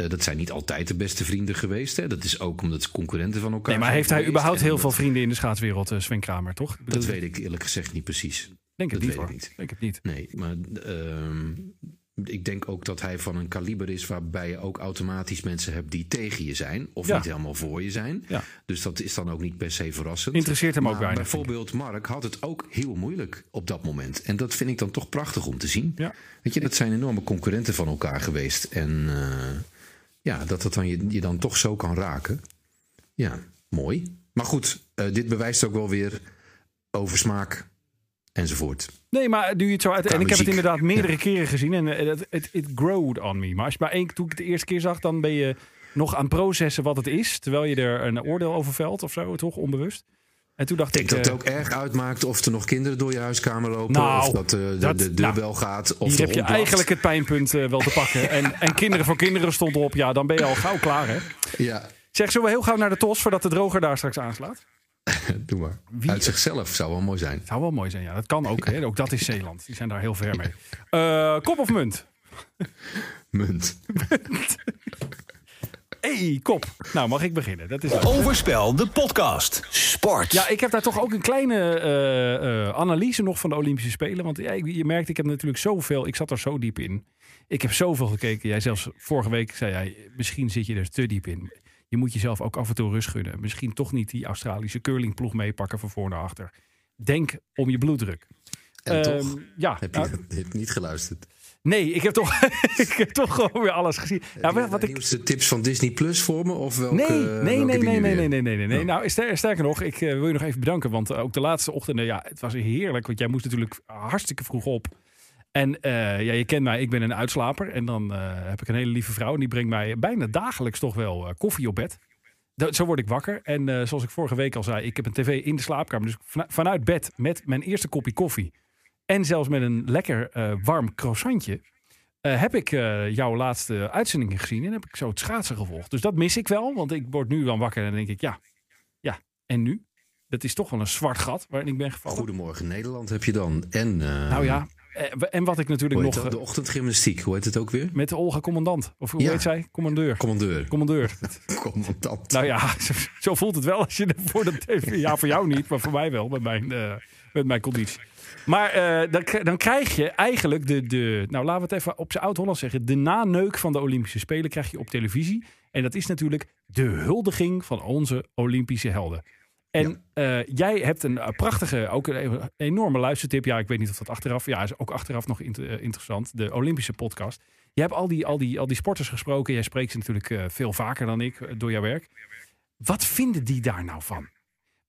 eh, dat zijn niet altijd de beste vrienden geweest. Hè? Dat is ook omdat ze concurrenten van elkaar Nee, maar zijn heeft hij überhaupt En heel veel vrienden in de schaatswereld, eh, Sven Kramer, toch? Dat weet ik eerlijk gezegd niet precies. denk het dat niet, weet ik niet. Denk het niet. Nee, maar ehm, ik denk ook dat hij van een kaliber is waarbij je ook automatisch mensen hebt die tegen je zijn. Of Ja. niet helemaal voor je zijn. Ja. Dus dat is dan ook niet per se verrassend. Interesseert hem ook weinig, Bijvoorbeeld Mark had het ook heel moeilijk op dat moment. En dat vind ik dan toch prachtig om te zien. Ja. Weet je, dat zijn enorme concurrenten van elkaar geweest. En eh, ja, dat dat dan je, je dan toch zo kan raken. Ja, mooi. maar goed, uh, dit bewijst ook wel weer over smaak enzovoort. Nee, maar nu je het zo uit. en ik heb het inderdaad meerdere keren gezien en het it, it, growed on me. Maar als je maar één toen ik het de eerste keer zag, dan ben je nog aan het processen wat het is. Terwijl je er een oordeel over velt of zo, toch onbewust. En toen dacht ik. Dat uh, het ook erg uitmaakt of er nog kinderen door je huiskamer lopen. Nou, of dat, uh, de, dat- de deurbel nou, gaat. Of hier heb je eigenlijk het pijnpunt eh, wel te pakken. En, en kinderen voor kinderen stond erop. Ja, dan ben je al gauw klaar, hè? Ja, Zeg, zullen we heel gauw naar de TOS voordat de droger daar straks aanslaat? doe maar. Wie- Uit zichzelf zou wel mooi zijn. Zou wel mooi zijn, ja. Dat kan ook, hè? Ook dat is Zeeland. Die zijn daar heel ver mee. Eh, kop of munt? Munt. hey, kop. Nou, mag ik beginnen? Dat is leuk. Overspel, de podcast. Sport. Ja, ik heb daar toch ook een kleine eh, eh, analyse nog van de Olympische Spelen. Want ja, je merkt, ik heb natuurlijk zoveel... Ik zat er zo diep in. Ik heb zoveel gekeken. Jij zelfs vorige week zei jij... Misschien zit je er te diep in. Je moet jezelf ook af en toe rust gunnen. Misschien toch niet die Australische curlingploeg meepakken van voor naar achter. Denk om je bloeddruk. En Ehm, toch ja, heb je, nou, heb je niet geluisterd. Nee, ik heb toch, ik heb toch gewoon weer alles gezien. Nou, je wat de ik, nieuwste tips van Disney Plus voor me? Of welke, Nee, nee, welke nee, nee, nee, nee, nee, nee, nee. Nou, sterker nog, ik eh, wil je nog even bedanken. Want eh, ook de laatste ochtenden, ja, het was heerlijk. Want jij moest natuurlijk hartstikke vroeg op. En eh, ja, je kent mij, ik ben een uitslaper. En dan heb ik een hele lieve vrouw. En die brengt mij bijna dagelijks toch wel koffie op bed. Dat, zo word ik wakker. En zoals ik vorige week al zei, ik heb een tv in de slaapkamer. Dus van- vanuit bed met mijn eerste kopje koffie. En zelfs met een lekker eh, warm croissantje. eh, heb ik eh, jouw laatste uitzendingen gezien. En heb ik zo het schaatsen gevolgd. Dus dat mis ik wel. Want ik word nu dan wakker en dan denk ik, ja, ja, en nu? Dat is toch wel een zwart gat waarin ik ben gevallen. Goedemorgen Nederland heb je dan. En, Nou ja, en wat ik natuurlijk nog... dat? de ochtendgymnastiek, hoe heet het ook weer? met de Olga Commandant. Of hoe Ja. heet zij? Commandeur. Commandeur. Commandeur. Commandant. Nou ja, zo, zo voelt het wel als je voor de tv... Ja, voor jou niet, maar voor mij wel, met mijn, met mijn conditie. Maar eh, dan, dan krijg je eigenlijk de, de... Nou, laten we het even op zijn oud-Hollands zeggen. De naneuk van de Olympische Spelen krijg je op televisie. En dat is natuurlijk de huldiging van onze Olympische helden. En eh, jij hebt een eh, prachtige, ook een enorme luistertip. Ja, ik weet niet of dat achteraf... Ja, is ook achteraf nog inter- interessant. De Olympische podcast. Je hebt al die, al, die, al die sporters gesproken. Jij spreekt ze natuurlijk veel vaker dan ik door jouw werk. Wat vinden die daar nou van?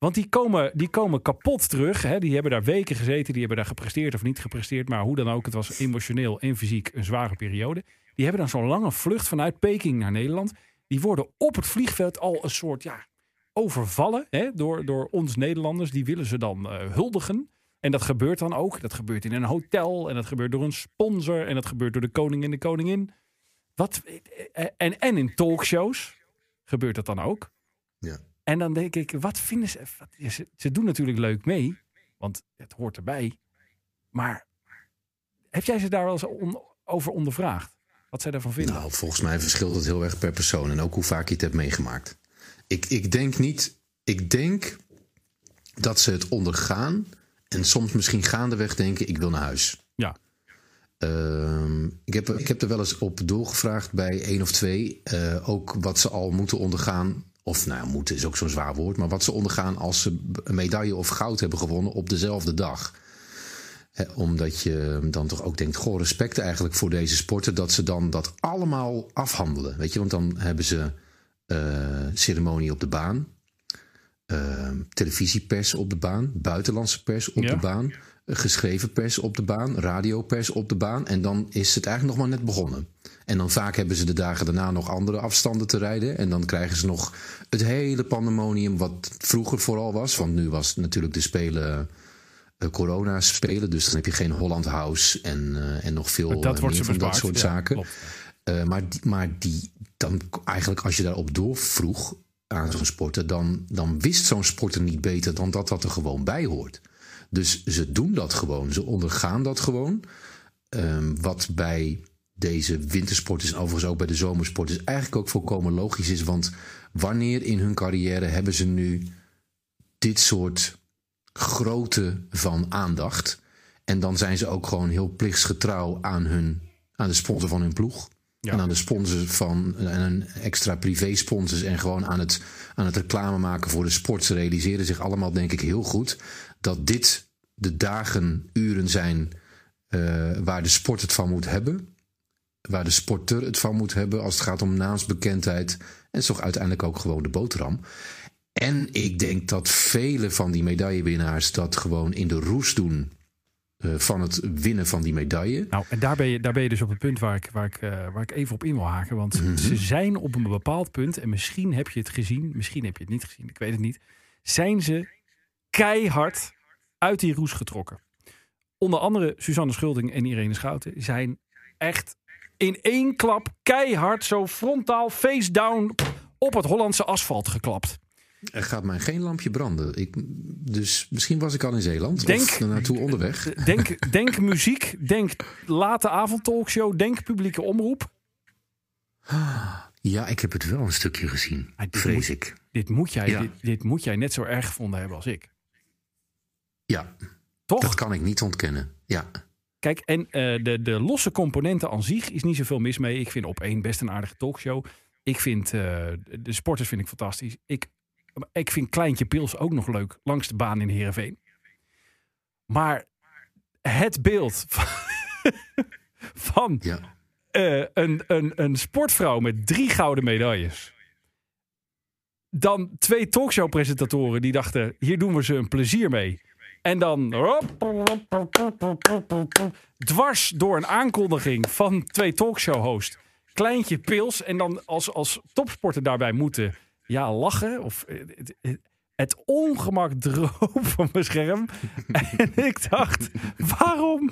Want die komen, die komen kapot terug. Hè? Die hebben daar weken gezeten. Die hebben daar gepresteerd of niet gepresteerd. Maar hoe dan ook, het was emotioneel en fysiek een zware periode. Die hebben dan zo'n lange vlucht vanuit Peking naar Nederland. Die worden op het vliegveld al een soort ja, overvallen hè? Door, door ons Nederlanders. Die willen ze dan eh, huldigen. En dat gebeurt dan ook. Dat gebeurt in een hotel. En dat gebeurt door een sponsor. En dat gebeurt door de koning en de koningin. Wat, eh, en, en in talkshows gebeurt dat dan ook. Ja. En dan denk ik, wat vinden ze? wat- ze? Ze doen natuurlijk leuk mee, want het hoort erbij. Maar heb jij ze daar wel eens on- over ondervraagd? Wat zij daarvan vinden? Nou, volgens mij verschilt het heel erg per persoon en ook hoe vaak je het hebt meegemaakt. Ik, ik denk niet, ik denk dat ze het ondergaan en soms misschien gaandeweg denken: ik wil naar huis. Ja. Ehm, ik, heb, ik heb er wel eens op doorgevraagd bij één of twee. eh, ook wat ze al moeten ondergaan. Of nou ja, moeten is ook zo'n zwaar woord. Maar wat ze ondergaan als ze een medaille of goud hebben gewonnen op dezelfde dag. Omdat je dan toch ook denkt, goh, respect eigenlijk voor deze sporten. Dat ze dan dat allemaal afhandelen. Weet je, want dan hebben ze eh, ceremonie op de baan. eh, televisiepers op de baan. Buitenlandse pers op Ja. de baan. eh, Geschreven pers op de baan. Radiopers op de baan. En dan is het eigenlijk nog maar net begonnen. En dan vaak hebben ze de dagen daarna nog andere afstanden te rijden. En dan krijgen ze nog het hele pandemonium wat vroeger vooral was. Want nu was natuurlijk de Spelen eh, corona spelen. Dus dan heb je geen Holland House en, eh, en nog veel dat eh, meer van dat soort Ja, zaken. Eh, maar die, maar die, dan eigenlijk als je daarop doorvroeg aan zo'n sporter, dan, dan wist zo'n sporter niet beter dan dat dat er gewoon bij hoort. Dus ze doen dat gewoon, ze ondergaan dat gewoon. Ehm, wat bij deze wintersporters en overigens ook bij de zomersporters eigenlijk ook volkomen logisch is. Want wanneer in hun carrière hebben ze nu dit soort grootte van aandacht? En dan zijn ze ook gewoon heel plichtsgetrouw aan, hun, aan de sponsor van hun ploeg. Ja. En aan de sponsor van en een extra privé sponsors. En gewoon aan het, aan het reclame maken voor de sport. Ze realiseren zich allemaal, denk ik, heel goed. Dat dit de dagen, uren zijn eh, waar de sport het van moet hebben. Waar de sporter het van moet hebben als het gaat om naamsbekendheid. En toch uiteindelijk ook gewoon de boterham. En ik denk dat vele van die medaillewinnaars dat gewoon in de roes doen eh, van het winnen van die medaille. Nou, en daar ben je, daar ben je dus op het punt waar ik, waar ik, eh, waar ik even op in wil haken. Want Mhm. ze zijn op een bepaald punt, en misschien heb je het gezien, misschien heb je het niet gezien, ik weet het niet. Zijn ze keihard uit die roes getrokken. Onder andere Suzanne Schulding en Irene Schouten zijn echt in één klap keihard zo frontaal face down op het Hollandse asfalt geklapt. Er gaat mij geen lampje branden. Ik, dus misschien was ik al in Zeeland Denk- of naartoe onderweg. Denk, denk muziek, denk late avondtalkshow, denk publieke omroep. Ja, ik heb het wel een stukje gezien, Ah, vrees moet- ik. Dit moet, jij, Ja. dit, dit moet jij net zo erg gevonden hebben als ik. Ja, Toch? dat kan ik niet ontkennen. Ja, Kijk, en eh, de, de losse componenten aan zich is niet zoveel mis mee. Ik vind op één best een aardige talkshow. Ik vind eh, de sporters vind ik fantastisch. Ik, ik vind Kleintje Pils ook nog leuk langs de baan in Heerenveen. Maar het beeld van, van ja. eh, een, een, een sportvrouw met drie gouden medailles. Dan twee talkshow-presentatoren die dachten: hier doen we ze een plezier mee. En dan dwars door een aankondiging van twee talkshow-hosts. Kleintje pils. En dan als, als topsporter daarbij moeten ja, lachen. Of eh, het, het, ongemak droop van mijn scherm. en ik dacht: waarom?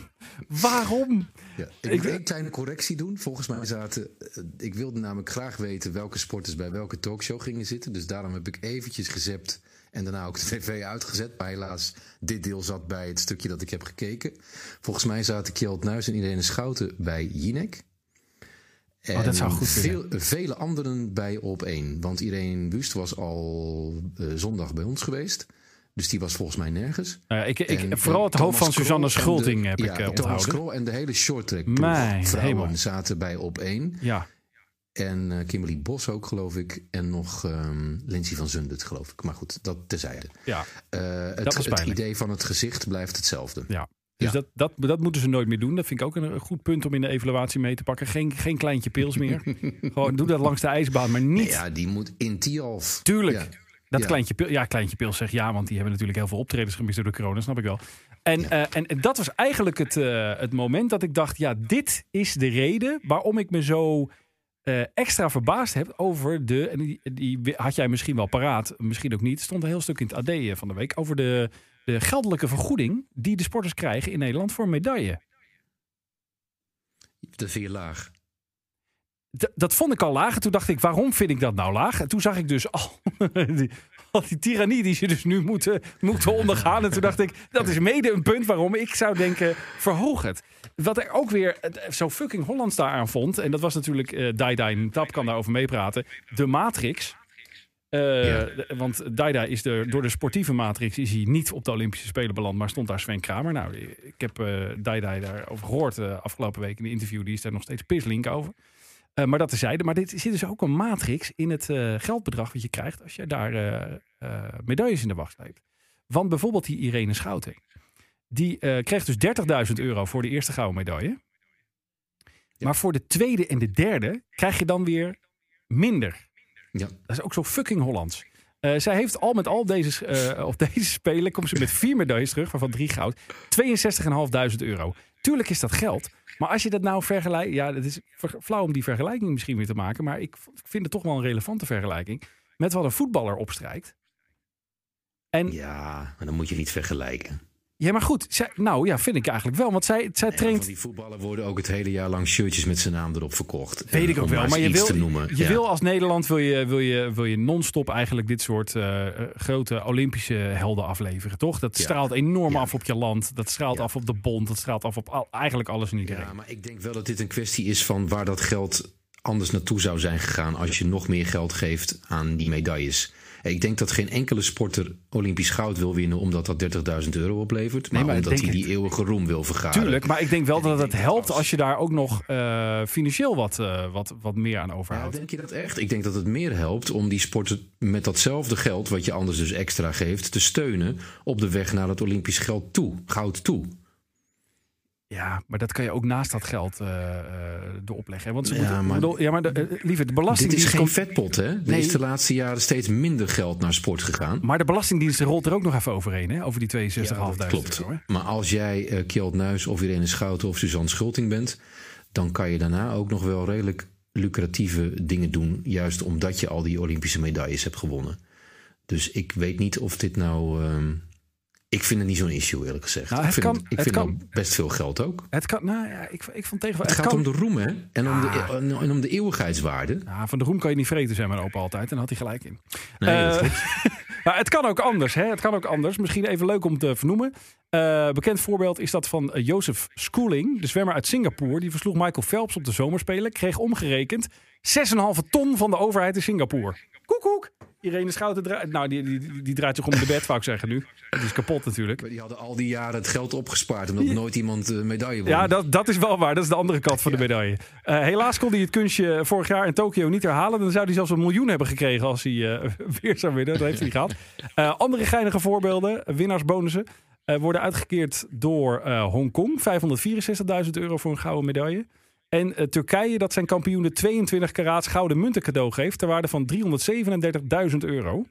Waarom? Ja, ik Ik- wil één kleine correctie doen. Volgens mij zaten. eh, Ik wilde namelijk graag weten welke sporters bij welke talkshow gingen zitten. Dus daarom heb ik eventjes gezept en daarna ook de tv uitgezet. Maar helaas, dit deel zat bij het stukje dat ik heb gekeken. Volgens mij zaten Kjeld Nuis en Irene Schouten bij Jinek. En Oh, dat zou goed veel, vele anderen bij op één. Want Irene Wust was al eh, zondag bij ons geweest. Dus die was volgens mij nergens. Nou ik, ik, En, vooral eh, het hoofd van Suzanne de- heb ja, ik Thomas onthouden. Krol en de hele shorttrack Mijn vrouwen hemel. zaten bij op één. Ja, En eh, Kimberly Bos ook, geloof ik. En nog ehm Lindsay van Zundert, geloof ik. Maar goed, dat terzijde. ja, Eh, het, het idee van het gezicht blijft hetzelfde. ja. Dus Ja. Dat, dat, dat moeten ze nooit meer doen. Dat vind ik ook een goed punt om in de evaluatie mee te pakken. Geen, geen kleintje pils meer. Gewoon doe dat langs de ijsbaan, maar niet. Ja, die moet in Tialf. Tuurlijk. Ja. Dat Ja. kleintje, pil, ja, kleintje pils zegt ja, want die hebben natuurlijk heel veel optredens gemist door de corona, snap ik wel. En, eh, en, en dat was eigenlijk het, het moment dat ik dacht, ja, dit is de reden waarom ik me zo eh, extra verbaasd heb over de, en die, die had jij misschien wel paraat, misschien ook niet, stond een heel stuk in het AD eh, van de week, over de, de geldelijke vergoeding die de sporters krijgen in Nederland voor een medaille. De vier laag. D- dat vond ik al laag. En toen dacht ik, waarom vind ik dat nou laag? En toen zag ik dus al die, al die tirannie die ze dus nu moeten, moeten ondergaan. En toen dacht ik, dat is mede een punt waarom ik zou denken, verhoog het. Wat ik ook weer zo fucking Hollands daaraan vond. En dat was natuurlijk, eh Dai Tap kan daarover meepraten. De Matrix. De- Want Daida is de, door de sportieve matrix is hij niet op de Olympische Spelen beland, maar stond daar Sven Kramer. Nou, ik heb eh Daida daarover gehoord eh, afgelopen week in een interview. Die is daar nog steeds pislink over. Eh, maar dat terzijde. Maar dit zit dus ook een matrix in het eh, geldbedrag wat je krijgt als je daar eh, medailles in de wacht sleept. Want bijvoorbeeld die Irene Schouten. Die kreeg dus 30.000 euro voor de eerste gouden medaille. Maar voor de tweede en de derde krijg je dan weer minder. Ja. Dat is ook zo fucking Hollands. Zij heeft al met al deze, op deze spelen, komt ze met vier medailles terug, waarvan drie goud. 62.500 euro. Tuurlijk is dat geld. Maar als je dat nou vergelijkt, ja, het is flauw om die vergelijking misschien weer te maken. Maar ik vind het toch wel een relevante vergelijking. Met wat een voetballer opstrijkt. En Ja, maar dan moet je niet vergelijken. Maar goed. Zij, nou ja, vind ik eigenlijk wel. Want zij, zij Ja, traint. die voetballen worden ook het hele jaar lang shirtjes met zijn naam erop verkocht. Weet En ik ook om wel. Maar je wil, noemen. je ja. wil als Nederland wil je, wil je, wil je non-stop eigenlijk dit soort eh, eh, grote Olympische helden afleveren, toch? Dat Ja. straalt enorm Ja. af op je land. Dat straalt Ja. af op de bond. Dat straalt af op al- eigenlijk alles en iedereen. Ja, maar ik denk wel dat dit een kwestie is van waar dat geld anders naartoe zou zijn gegaan als je nog meer geld geeft aan die medailles. Ik denk dat geen enkele sporter Olympisch goud wil winnen omdat dat 30.000 euro oplevert. Maar, maar ik omdat hij die eeuwige roem wil vergaren. Tuurlijk, maar ik denk wel En dat het helpt als- je daar ook nog eh, financieel wat, eh, wat, wat meer aan Ja, overhoudt. denk je dat echt? Ik denk dat het meer helpt om die sporten met datzelfde geld, wat je anders dus extra geeft, te steunen op de weg naar het Olympisch geld toe, goud toe. Ja, maar dat kan je ook naast dat geld uh, door opleggen. Want ze Ja, moeten, maar- bedoel, ja, maar de, eh, lieve, de Dit belastingdienst is geen vetpot, hè? Er Nee. is de laatste jaren steeds minder geld naar sport gegaan. Maar de belastingdienst rolt er ook nog even overheen, hè? Over die 62.500 Klopt. euro. Hè? Maar als jij eh Kjeld Nuis of Irene Schouten of Suzanne Schulting bent... dan kan je daarna ook nog wel redelijk lucratieve dingen doen. Juist omdat je al die Olympische medailles hebt gewonnen. Dus ik weet niet of dit nou... ehm, ik vind het niet zo'n issue, eerlijk gezegd. Nou, ik het vind, kan- ik het vind kan. best veel geld ook. Het kan, nou ja, ik, ik vond tegen Het, gaat kan, om de roem, hè? En om, de, en- en om de eeuwigheidswaarde. Ja, van de roem kan je niet vreten, zei mijn opa altijd. En daar had hij gelijk in. Nee, dat Eh. Nou, het kan ook anders. Hè? Het kan ook anders. Misschien even leuk om te vernoemen. Eh, bekend voorbeeld is dat van eh, Joseph Schooling, de zwemmer uit Singapore. Die versloeg Michael Phelps op de zomerspelen. Kreeg omgerekend 6,5 ton van de overheid in Singapore. Koek, koek. Irene Schouten draait... Nou, die, die, die, draait zich om de bed, wou ik zeggen nu. Die is kapot natuurlijk. Maar Die hadden al die jaren het geld opgespaard... omdat nooit iemand een medaille won. Ja, dat, dat is wel waar. Dat is de andere kant van de medaille. Eh, helaas kon hij het kunstje vorig jaar in Tokio niet herhalen. Dan zou hij zelfs een miljoen hebben gekregen als hij eh, weer zou winnen. Dat heeft hij niet gehad. Eh, andere geinige voorbeelden, winnaarsbonussen, eh, worden uitgekeerd door eh Hongkong. 564.000 euro voor een gouden medaille. En eh, Turkije, dat zijn kampioenen 22 karaats gouden munten cadeau geeft. Ter waarde van 337.000 euro.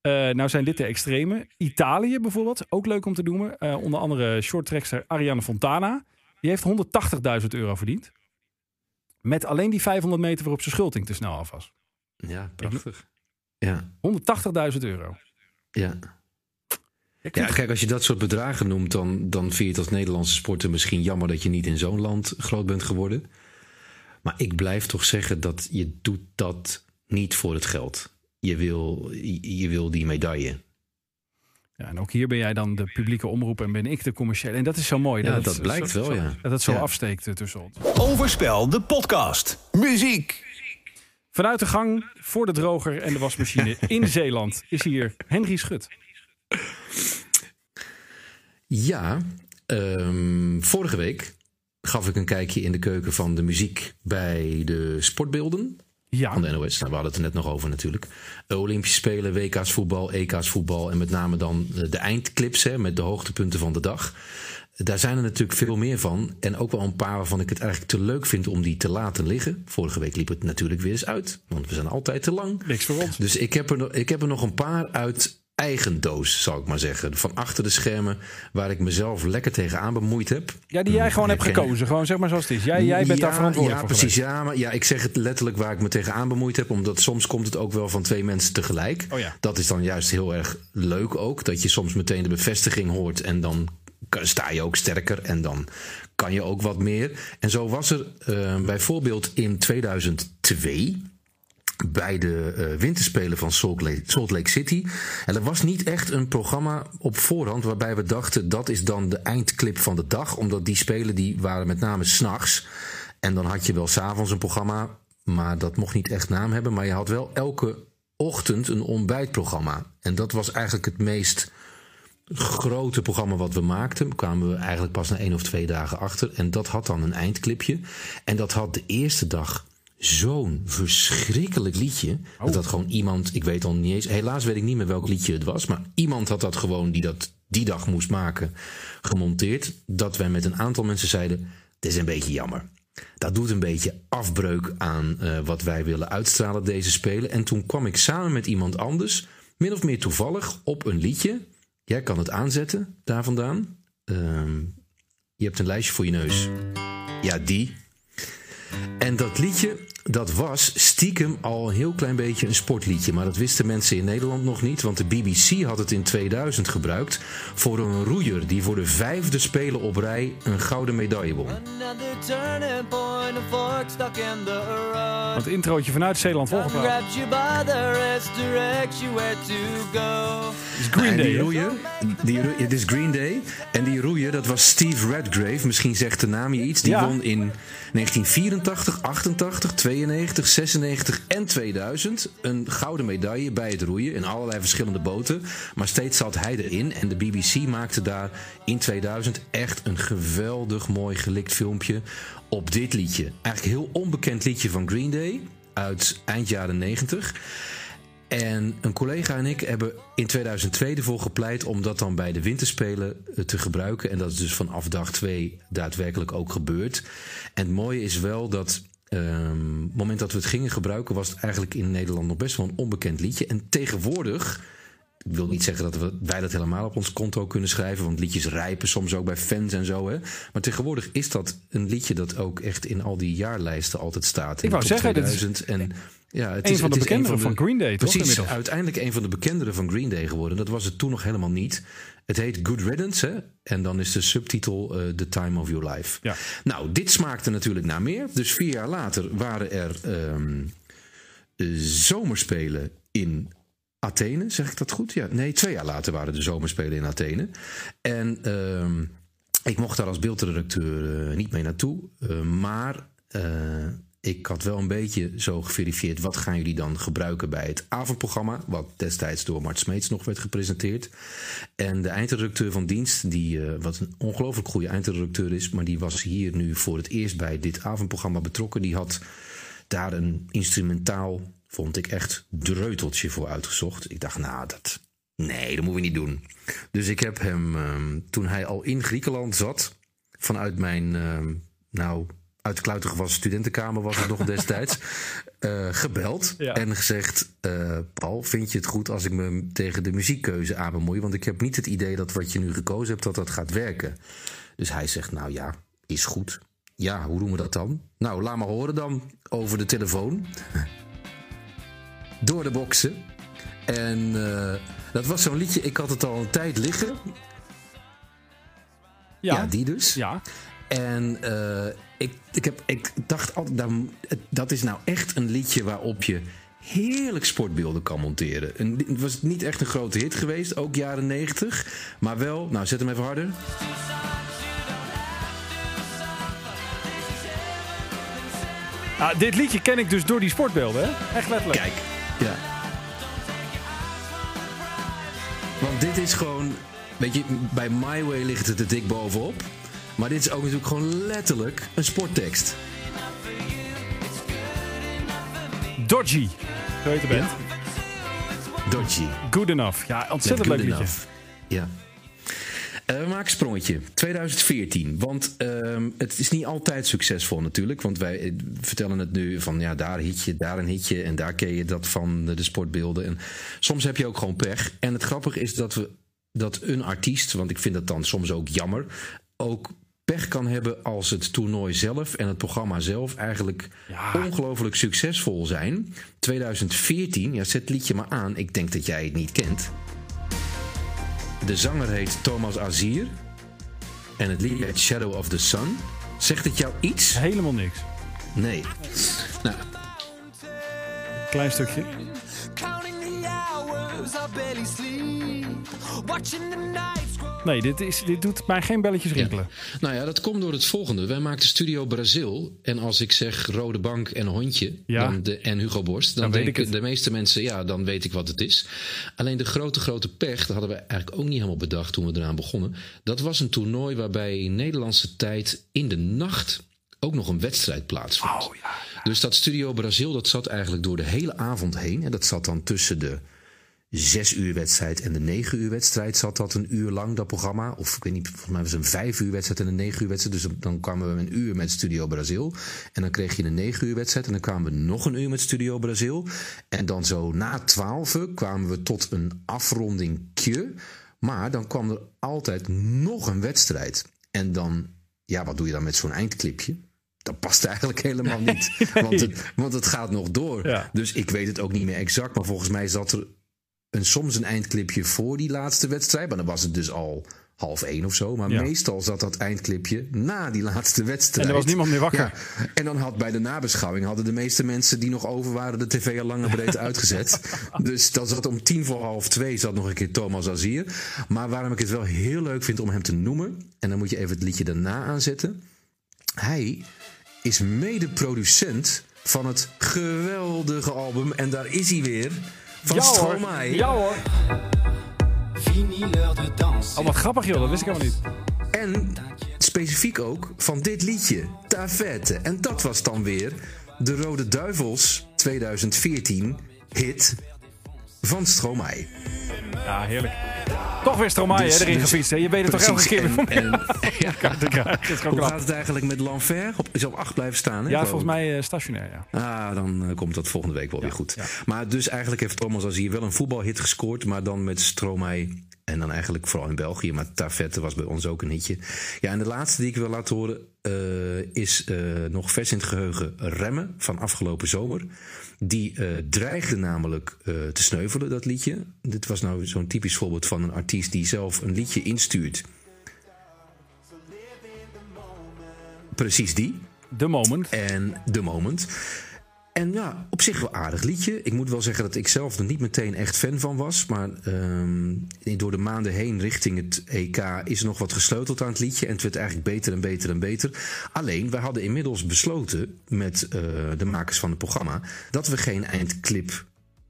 Eh, nou zijn dit de extreme. Italië bijvoorbeeld, ook leuk om te noemen. Eh, onder andere shorttrekster Ariane Fontana. Die heeft 180.000 euro verdiend. Met alleen die 500 meter waarop zijn schulting te snel af was. Ja, prachtig. Ja, 180.000 euro. ja. Ik Ja, kijk, als je dat soort bedragen noemt, dan, dan vind je het als Nederlandse sporter misschien jammer dat je niet in zo'n land groot bent geworden. Maar ik blijf toch zeggen dat je doet dat niet voor het geld. Je wil, je, wil die medaille. ja, en ook hier ben jij dan de publieke omroep en ben ik de commerciële. En dat is zo mooi. Ja, dat zo- blijkt zo- wel, ja. Dat het zo Ja. afsteekt eh, tussen ons. Overspel, de podcast. Muziek. Vanuit de gang, voor de droger en de wasmachine in Zeeland is hier Henry Schut. Ja, ehm, vorige week gaf ik een kijkje in de keuken van de muziek bij de sportbeelden. Ja, van de NOS. Nou, we hadden het er net nog over natuurlijk. Olympische Spelen, WK's voetbal, EK's voetbal en met name dan eh, de eindclips hè, met de hoogtepunten van de dag. Daar zijn er natuurlijk veel meer van. En ook wel een paar waarvan ik het eigenlijk te leuk vind om die te laten liggen. Vorige week liep het natuurlijk weer eens uit, want we zijn altijd te lang. niks voor ons. Dus ik heb er, ik heb er nog een paar uit eigen doos, zal ik maar zeggen. Van achter de schermen, waar ik mezelf lekker tegenaan bemoeid heb. Ja, die jij gewoon hebt gekozen. Gewoon zeg maar zoals het is. Jij, jij bent ja, daar verantwoordelijk ja, voor precies. Ja, maar ja, ik zeg het letterlijk waar ik me tegenaan bemoeid heb. Omdat soms komt het ook wel van twee mensen tegelijk. Oh ja. Dat is dan juist heel erg leuk ook. Dat je soms meteen de bevestiging hoort. En dan sta je ook sterker. En dan kan je ook wat meer. En zo was er eh, bijvoorbeeld in 2002 bij de eh, winterspelen van Salt Lake, Salt Lake City. En er was niet echt een programma op voorhand waarbij we dachten dat is dan de eindclip van de dag. Omdat die spelen die waren met name s'nachts. En dan had je wel s'avonds een programma, maar dat mocht niet echt naam hebben. Maar je had wel elke ochtend een ontbijtprogramma. En dat was eigenlijk het meest grote programma wat we maakten. kwamen we eigenlijk pas na één of twee dagen achter. En dat had dan een eindclipje. En dat had de eerste dag zo'n verschrikkelijk liedje. Dat had gewoon iemand, ik weet al niet eens, helaas weet ik niet meer welk liedje het was. Maar iemand had dat gewoon, die dat die dag moest maken, gemonteerd. Dat wij met een aantal mensen zeiden: Het is een beetje jammer. Dat doet een beetje afbreuk aan eh, wat wij willen uitstralen deze spelen. En toen kwam ik samen met iemand anders, min of meer toevallig, op een liedje. Jij kan het aanzetten, daar vandaan. Ehm, je hebt een lijstje voor je neus. Ja, die. En dat liedje, dat was stiekem al een heel klein beetje een sportliedje. Maar dat wisten mensen in Nederland nog niet. Want de BBC had het in 2000 gebruikt voor een roeier... die voor de vijfde spelen op rij een gouden medaille won. Het introotje vanuit Zeeland go. is Green en Day. die roeier, die, roe- het is Green Day. En die roeier, dat was Steve Redgrave. Misschien zegt de naam je iets. Die Ja. won in 1984, 88, 92, 96 en 2000 een gouden medaille bij het roeien. In allerlei verschillende boten. Maar steeds zat hij erin. En de BBC maakte daar in 2000 echt een geweldig mooi gelikt filmpje op dit liedje. Eigenlijk een heel onbekend liedje van Green Day uit eind jaren 90. En een collega en ik hebben in 2002 ervoor gepleit om dat dan bij de winterspelen eh, te gebruiken. En dat is dus vanaf dag 2 daadwerkelijk ook gebeurd. En het mooie is wel dat ehm, het moment dat we het gingen gebruiken, was het eigenlijk in Nederland nog best wel een onbekend liedje. En tegenwoordig. Ik wil niet zeggen dat we, wij dat helemaal op ons konto kunnen schrijven, want liedjes rijpen soms ook bij fans en zo. Hè? Maar tegenwoordig is dat een liedje dat ook echt in al die jaarlijsten altijd staat. Ik wou zeggen, dat is en ja, het een is, van de bekenderen van Green Day, toch, Precies, inmiddels? uiteindelijk een van de bekendere van Green Day geworden. Dat was het toen nog helemaal niet. Het heet Good Riddance, hè? En dan is de subtitel eh, The Time of Your Life. Ja. Nou, dit smaakte natuurlijk naar meer. Dus vier jaar later waren er ehm, eh, zomerspelen in Athene. Zeg ik dat goed? Ja, nee, twee jaar later waren de zomerspelen in Athene. En ehm, ik mocht daar als beeldredacteur eh, niet mee naartoe. eh, maar eh, ik had wel een beetje zo geverifieerd. Wat gaan jullie dan gebruiken bij het avondprogramma? Wat destijds door Mart Smeets nog werd gepresenteerd. En de eindredacteur van dienst, die wat een ongelooflijk goede eindredacteur is. Maar die was hier nu voor het eerst bij dit avondprogramma betrokken. Die had daar een instrumentaal, vond ik echt, dreuteltje voor uitgezocht. Ik dacht, nou, dat, nee, dat moeten we niet doen. Dus ik heb hem, ehm, toen hij al in Griekenland zat, vanuit mijn, ehm, nou, uit de kluitige was studentenkamer was het nog destijds, eh, gebeld Ja. en gezegd: eh, Paul, vind je het goed als ik me tegen de muziekkeuze aan bemoei? Want ik heb niet het idee dat wat je nu gekozen hebt, dat dat gaat werken. Dus hij zegt: Nou ja, is goed. Ja, hoe doen we dat dan? Nou, laat maar horen dan over de telefoon. Door de boksen. En eh, dat was zo'n liedje, ik had het al een tijd liggen. Ja, Ja, die dus. ja. En eh, ik, ik, heb, ik dacht altijd, dat is nou echt een liedje waarop je heerlijk sportbeelden kan monteren. Een, het was niet echt een grote hit geweest, ook jaren 90. Maar wel, nou zet hem even harder. Ah, dit liedje ken ik dus door die sportbeelden, hè? Echt letterlijk. Kijk, ja. Want dit is gewoon, weet je, bij My Way ligt het er dik bovenop. Maar dit is ook natuurlijk gewoon letterlijk een sporttekst. Dodgy. Zo heet de band. Dodgy. Good enough. Ja, ontzettend leuk liedje. Ja. Eh, we maken een sprongetje. 2014. Want ehm, het is niet altijd succesvol natuurlijk. Want wij eh, vertellen het nu van ja, daar een hitje, daar een hitje. En daar ken je dat van de, de sportbeelden. En soms heb je ook gewoon pech. En het grappige is dat, we, dat een artiest, want ik vind dat dan soms ook jammer, ook pech kan hebben als het toernooi zelf en het programma zelf eigenlijk Ja. ongelooflijk succesvol zijn. 2014, ja, zet het liedje maar aan. Ik denk dat jij het niet kent. De zanger heet Thomas Azier. En het liedje heet Shadow of the Sun. Zegt het jou iets? Helemaal niks. Nee. Nou, Klein stukje. Counting the hours, I barely sleep. Watching the nights. Nee, dit, is, dit doet mij geen belletjes rinkelen. nou ja, dat komt door het volgende. Wij maakten Studio Brazil. En als ik zeg rode bank en hondje Ja. dan de, en Hugo Borst... dan, Dan denken de meeste mensen, ja, dan weet ik wat het is. Alleen de grote, grote pech, dat hadden we eigenlijk ook niet helemaal bedacht toen we eraan begonnen. Dat was een toernooi waarbij in Nederlandse tijd in de nacht ook nog een wedstrijd plaatsvond. Oh ja. Dus dat Studio Brazil, dat zat eigenlijk door de hele avond heen. En dat zat dan tussen de zes uur wedstrijd en de negen uur wedstrijd. Zat dat een uur lang, dat programma. Of ik weet niet, volgens mij was het een vijf uur wedstrijd en een negen uur wedstrijd. Dus dan kwamen we een uur met Studio Brazil. En dan kreeg je een negen uur wedstrijd. En dan kwamen we nog een uur met Studio Brazil. En dan zo na twaalf kwamen we tot een afrondingje. Maar dan kwam er altijd nog een wedstrijd. En dan, ja, wat doe je dan met zo'n eindclipje? Dat past eigenlijk helemaal niet. Want, het, want het gaat nog door. Ja. Dus ik weet het ook niet meer exact. Maar volgens mij zat er een, soms een eindclipje voor die laatste wedstrijd. Maar dan was het dus al half één of zo. Maar Ja. meestal zat dat eindclipje na die laatste wedstrijd. En er was niemand meer wakker. Ja. En dan had bij de nabeschouwing hadden de meeste mensen die nog over waren de tv al lang en breed uitgezet. Dus dan zat om tien voor half twee zat nog een keer Thomas Azier. Maar waarom ik het wel heel leuk vind om hem te noemen. En dan moet je even het liedje daarna aanzetten. Hij is mede-producent van het geweldige album. En daar is hij weer. Van ja hoor. Stromae. Ja hoor. Oh, wat grappig joh. Dat wist ik helemaal niet. En specifiek ook van dit liedje, Ta Fête. En dat was dan weer de Rode Duivels 2014 hit van Stromae. Ja, heerlijk. Toch weer Stromae Dus- hè, erin dus- gefietst. Hè? Je weet het toch elke keer weer En, ja. krijgen. Hoe gaat het eigenlijk met Lanfer? Op, is op 8 blijven staan, hè? Ja, volgens mij eh, stationair, ja. Ah, dan eh, komt dat volgende week wel weer goed. ja. Maar dus eigenlijk heeft Thomas als hier wel een voetbalhit gescoord, maar dan met Stromae. En dan eigenlijk vooral in België, maar Tafette was bij ons ook een hitje. Ja, en de laatste die ik wil laten horen eh, is nog vers in het geheugen Remmen van afgelopen zomer. Die eh, dreigde namelijk eh, te sneuvelen, dat liedje. Dit was nou zo'n typisch voorbeeld van een artiest die zelf een liedje instuurt. Precies die. The Moment. En The Moment. En ja, op zich wel aardig liedje. Ik moet wel zeggen dat ik zelf er niet meteen echt fan van was. Maar ehm, door de maanden heen richting het EK is er nog wat gesleuteld aan het liedje. En het werd eigenlijk beter en beter en beter. Alleen, we hadden inmiddels besloten met eh, de makers van het programma... dat we geen eindclip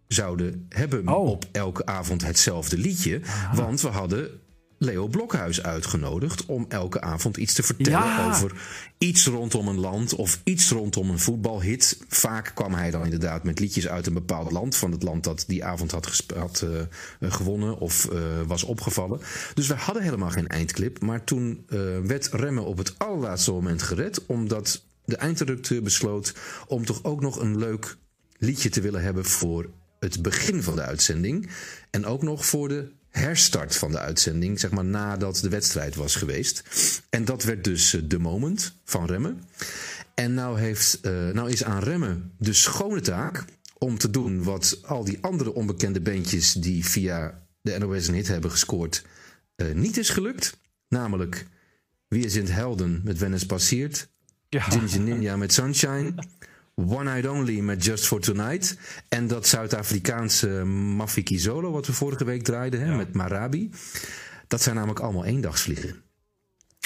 zouden hebben Oh. op elke avond hetzelfde liedje. Want we hadden Leo Blokhuis uitgenodigd om elke avond iets te vertellen Ja. over iets rondom een land of iets rondom een voetbalhit. Vaak kwam hij dan inderdaad met liedjes uit een bepaald land, van het land dat die avond had, eh, eh, gewonnen of eh, was opgevallen. Dus we hadden helemaal geen eindclip, maar toen werd Remmen op het allerlaatste moment gered, omdat de eindredacteur besloot om toch ook nog een leuk liedje te willen hebben voor het begin van de uitzending. En ook nog voor de herstart van de uitzending, zeg maar nadat de wedstrijd was geweest. En dat werd dus eh, The Moment van Remmen. En nou, heeft, eh, nou is aan Remmen de schone taak om te doen wat al die andere onbekende bandjes die via de NOS een hit hebben gescoord eh, niet is gelukt. Namelijk Wie zijn helden met Wennis passeert. Ja. Ginger Ninja met Sunshine. One Night Only met Just for Tonight. En dat Zuid-Afrikaanse Mafiki Solo, wat we vorige week draaiden hè, met Marabi. Dat zijn namelijk allemaal eendagsvliegen.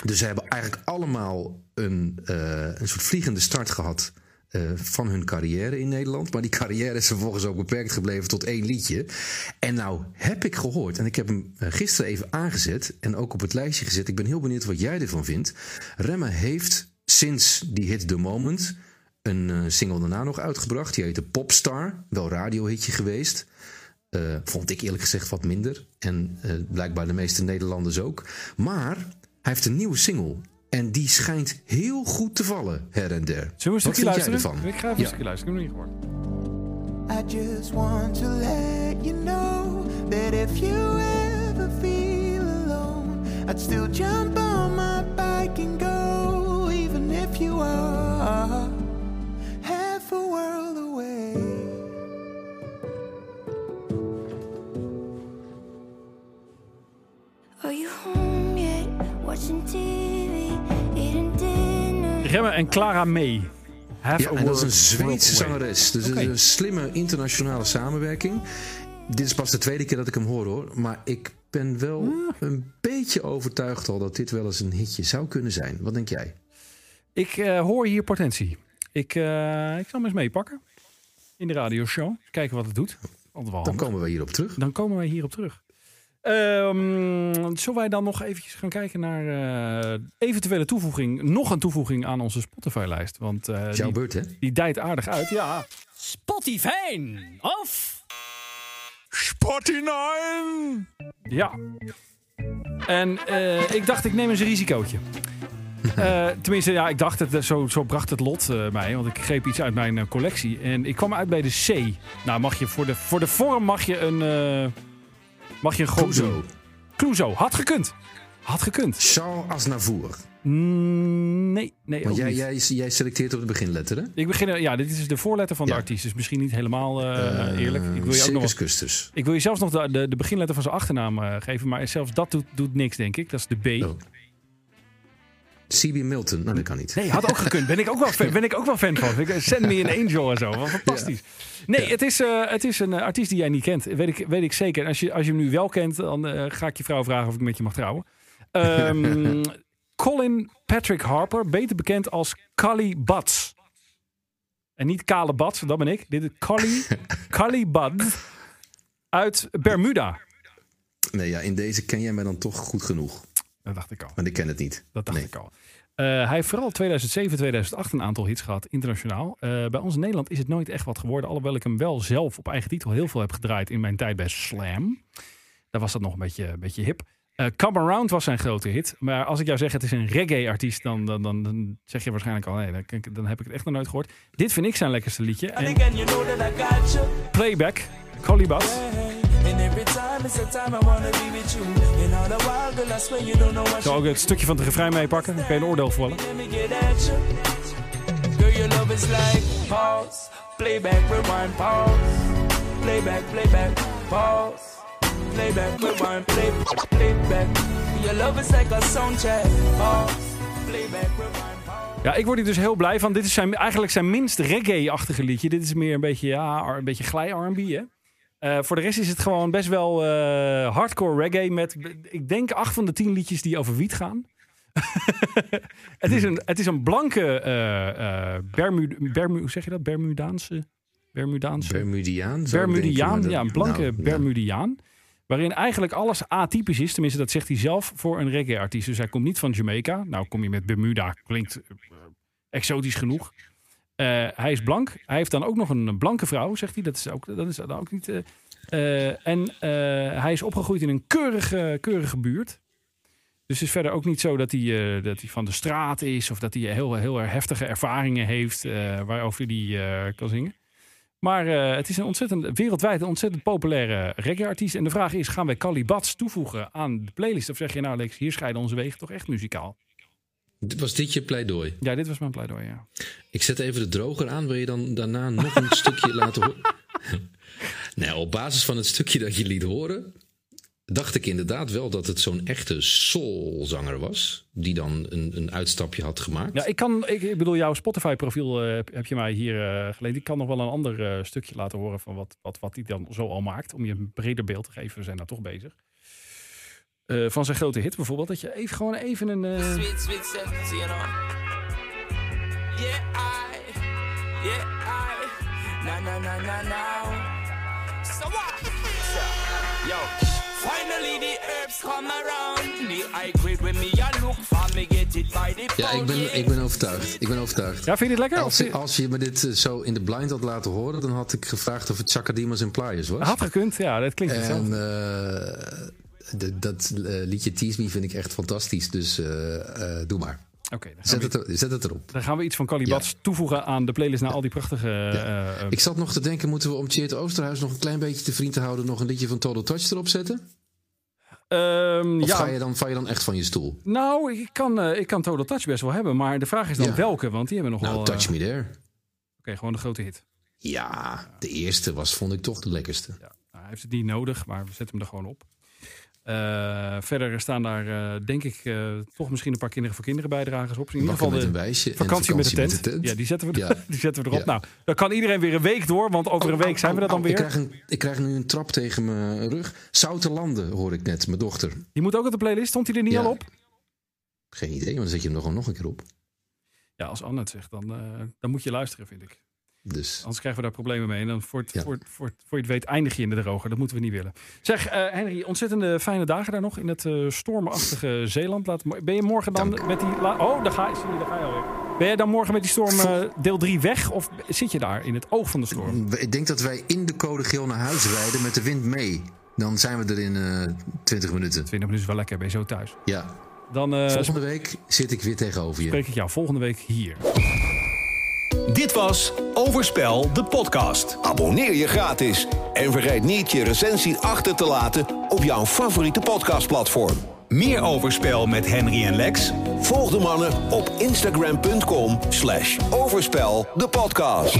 Dus ze hebben eigenlijk allemaal een, eh, een soort vliegende start gehad eh, van hun carrière in Nederland. Maar die carrière is vervolgens ook beperkt gebleven tot één liedje. En nou heb ik gehoord, en ik heb hem eh, gisteren even aangezet en ook op het lijstje gezet. Ik ben heel benieuwd wat jij ervan vindt. Remme heeft sinds die hit The Moment een eh, single daarna nog uitgebracht. Die heette Popstar, wel radiohitje geweest. Eh, vond ik eerlijk gezegd wat minder. En eh, blijkbaar de meeste Nederlanders ook. Maar hij heeft een nieuwe single. En die schijnt heel goed te vallen, her en der. Zullen we een Wat stukje vind jij luisteren? ervan? Ik ga even Ja. een stukje luisteren. Ik heb hem nog niet gehoord. I just want to let you know that if you ever feel alone, I'd still jump on my bike and go, even if you are a world away. Are you home yet? Watching TV, eating dinner. Remmen en Clara May. Have Ja, en dat is een Zweedse zangeres. Dus het is een slimme internationale samenwerking. Dit is pas de tweede keer dat ik hem hoor hoor. Maar ik ben wel een beetje overtuigd al dat dit wel eens een hitje zou kunnen zijn. Wat denk jij? Ik eh, hoor hier potentie. Ik, eh, ik zal hem eens meepakken. In de radioshow. Kijken wat het doet. Dan komen we hierop terug. Dan komen wij hierop terug. Ehm, zullen wij dan nog eventjes gaan kijken naar eh, eventuele toevoeging, nog een toevoeging aan onze Spotify-lijst? Want eh, jouw die, beurt hè? die dijt aardig uit. Ja, Spotify of Spotify! Ja. En eh, ik dacht, ik neem eens een risicootje. Eh, tenminste, ja, ik dacht het, eh, zo, zo bracht het lot eh, mij. Want ik greep iets uit mijn collectie. En ik kwam uit bij de C. Nou, mag je voor de, voor de vorm mag je een. mag je een doen. Clouseau. Had gekund. Had gekund. Charles Aznavour. Mm, nee, nee. Want jij, jij, jij selecteert op de beginletter hè? Ik begin, ja, dit is de voorletter van de Ja. artiest. Dus misschien niet helemaal eerlijk. Ik wil je ook nog Custus. Ik wil je zelfs nog de, de, de beginletter van zijn achternaam geven. Maar zelfs dat doet, doet niks, denk ik. Dat is de B. Oh. C.B. Milton. Nou, dat kan niet. Nee, had ook gekund. Ben ik ook wel fan, ben ik ook wel fan van. Ik, Send me an angel en zo. Wat fantastisch. Nee, het, is, eh, het is een eh, artiest die jij niet kent. Weet ik, weet ik zeker. En als je, als je hem nu wel kent, dan eh, ga ik je vrouw vragen of ik met je mag trouwen. Ehm, Colin Patrick Harper, beter bekend als Cully Butts. En niet Kale Bats, dat ben ik. Dit is Cully, Cully Buds uit Bermuda. Nee, ja, in deze ken jij mij dan toch goed genoeg. Dat dacht ik al. Maar ik ken het niet. Dat dacht Nee. ik al. Eh, hij heeft vooral 2007, 2008 een aantal hits gehad, internationaal. Eh, bij ons in Nederland is het nooit echt wat geworden. Alhoewel ik hem wel zelf op eigen titel heel veel heb gedraaid in mijn tijd bij Slam. Daar was dat nog een beetje, een beetje hip. Eh, Come Around was zijn grote hit. Maar als ik jou zeg het is een reggae-artiest, dan, dan, dan, dan zeg je waarschijnlijk al... nee, dan, dan heb ik het echt nog nooit gehoord. Dit vind ik zijn lekkerste liedje. En. Playback, Collie Ik zal ook het stukje van het refrein meepakken. Dan kan je een oordeel vallen. You. Girl, your love is like pause, playback, rewind, pause, playback, playback, pause, playback, rewind, play, playback. Your love is like a soundtrack, pause, playback, rewind. Ja, ik word hier dus heel blij van. Dit is zijn, eigenlijk zijn minst reggae-achtige liedje. Dit is meer een beetje, ja, een beetje glij R&B, hè? Eh, voor de rest is het gewoon best wel eh, hardcore reggae met, ik denk, acht van de tien liedjes die over wiet gaan. het, is een, het is een blanke eh eh Bermu, Bermu, hoe zeg je dat? Bermudaanse? Bermudaanse? Bermudiaan? Bermudiaan, ja, een blanke nou, ja. Bermudiaan. Waarin eigenlijk alles atypisch is. Tenminste, dat zegt hij zelf voor een reggae-artiest. Dus hij komt niet van Jamaica. Nou, kom je met Bermuda, klinkt exotisch genoeg. Eh, hij is blank. Hij heeft dan ook nog een blanke vrouw, zegt hij. Dat is, ook, dat is dan ook niet... eh, eh, en hij is opgegroeid in een keurige, keurige buurt. Dus het is verder ook niet zo dat hij, dat hij van de straat is... of dat hij heel, heel heftige ervaringen heeft... waarover hij kan zingen. Maar het is een ontzettend, wereldwijd een ontzettend populaire reggae-artiest. En de vraag is, gaan wij Cali Bats toevoegen aan de playlist? Of zeg je nou, Lex, hier scheiden onze wegen toch echt muzikaal? Was dit je pleidooi? Ja, dit was mijn pleidooi, ja. Ik zet even de droger aan. Wil je dan daarna nog een stukje laten horen? Nee, op basis van het stukje dat je liet horen... dacht ik inderdaad wel dat het zo'n echte soulzanger was... die dan een, een uitstapje had gemaakt. Ja, ik kan, ik, ik bedoel, jouw Spotify-profiel eh, heb, je mij hier eh geleend. Ik kan nog wel een ander eh, stukje laten horen van wat, wat, wat hij dan zo al maakt. Om je een breder beeld te geven. We zijn daar toch bezig. Eh, van zijn grote hit bijvoorbeeld. Dat je even, gewoon even een... eh, Sweet, sweet sentence, you know. Yeah, I, yeah, I, na na na na na. So what? So, yo, finally the herbs come around. The high grade when me a look for me get it by the Ja, ik ben, ik ben overtuigd. Ik ben overtuigd. ja, vind je dit lekker? Als, vind- als je me dit eh, zo in de blind had laten horen... dan had ik gevraagd of het Chakadimas en Pliers was. had gekund, ja, dat klinkt hetzelfde. En eh, de- dat eh, liedje Tease Me vind ik echt fantastisch. Dus eh, eh, doe maar. Gaan Zet we- het, zet het erop. dan gaan we iets van Calibats toevoegen aan de playlist naar al die prachtige... eh, Ik zat nog te denken, moeten we om Cheert Oosterhuis nog een klein beetje te vriend te houden... nog een liedje van Total Touch erop zetten? ehm, Of ja, ga je dan, val je dan echt van je stoel? nou, ik kan, ik kan Total Touch best wel hebben. Maar de vraag is dan Ja. welke, want die hebben nog Nou, wel... Touch Me There. Oké, gewoon de grote hit. Ja, de eerste was, vond ik toch de lekkerste. Ja, nou, hij heeft het niet nodig, maar we zetten hem er gewoon op. Eh, verder staan daar, eh, denk ik, eh, toch misschien een paar kinderen voor kinderen bijdragers op. In ieder geval met een wijsje vakantie, met, de tent. tent. Ja, die zetten we, Ja. die zetten we erop. Ja. Nou, dan kan iedereen weer een week door, want over een week zijn we dat dan Oh, Ik weer. krijg, een, ik krijg nu een trap tegen mijn rug. Zouterlanden hoor ik net, mijn dochter. Die moet ook op de playlist. Stond hij er niet Ja. al op? Geen idee, maar dan zet je hem nog, nog een keer op. Ja, als Anne het zegt, dan, dan moet je luisteren, vind ik. Dus Anders krijgen we daar problemen mee. En dan voor, het, Ja. voor, voor, voor je het weet eindig je in de droger. Dat moeten we niet willen. Zeg, eh, Henry, ontzettende fijne dagen daar nog in het eh, stormachtige Zeeland. Laat, ben je morgen dan Dank. met die... Oh, daar ga, je- daar ga je alweer. Ben je dan morgen met die storm eh, deel 3 weg? Of zit je daar in het oog van de storm? ik denk dat wij in de code geel naar huis rijden met de wind mee. Dan zijn we er in eh 20 minuten. 20 minuten is wel lekker, ben je zo thuis. Ja. Dan Volgende week zit ik weer tegenover je. spreek ik jou volgende week hier. Dit was Overspel, de podcast. Abonneer je gratis en vergeet niet je recensie achter te laten op jouw favoriete podcastplatform. Meer Overspel met Henry en Lex? Volg de mannen op instagram.com slash overspel de podcast.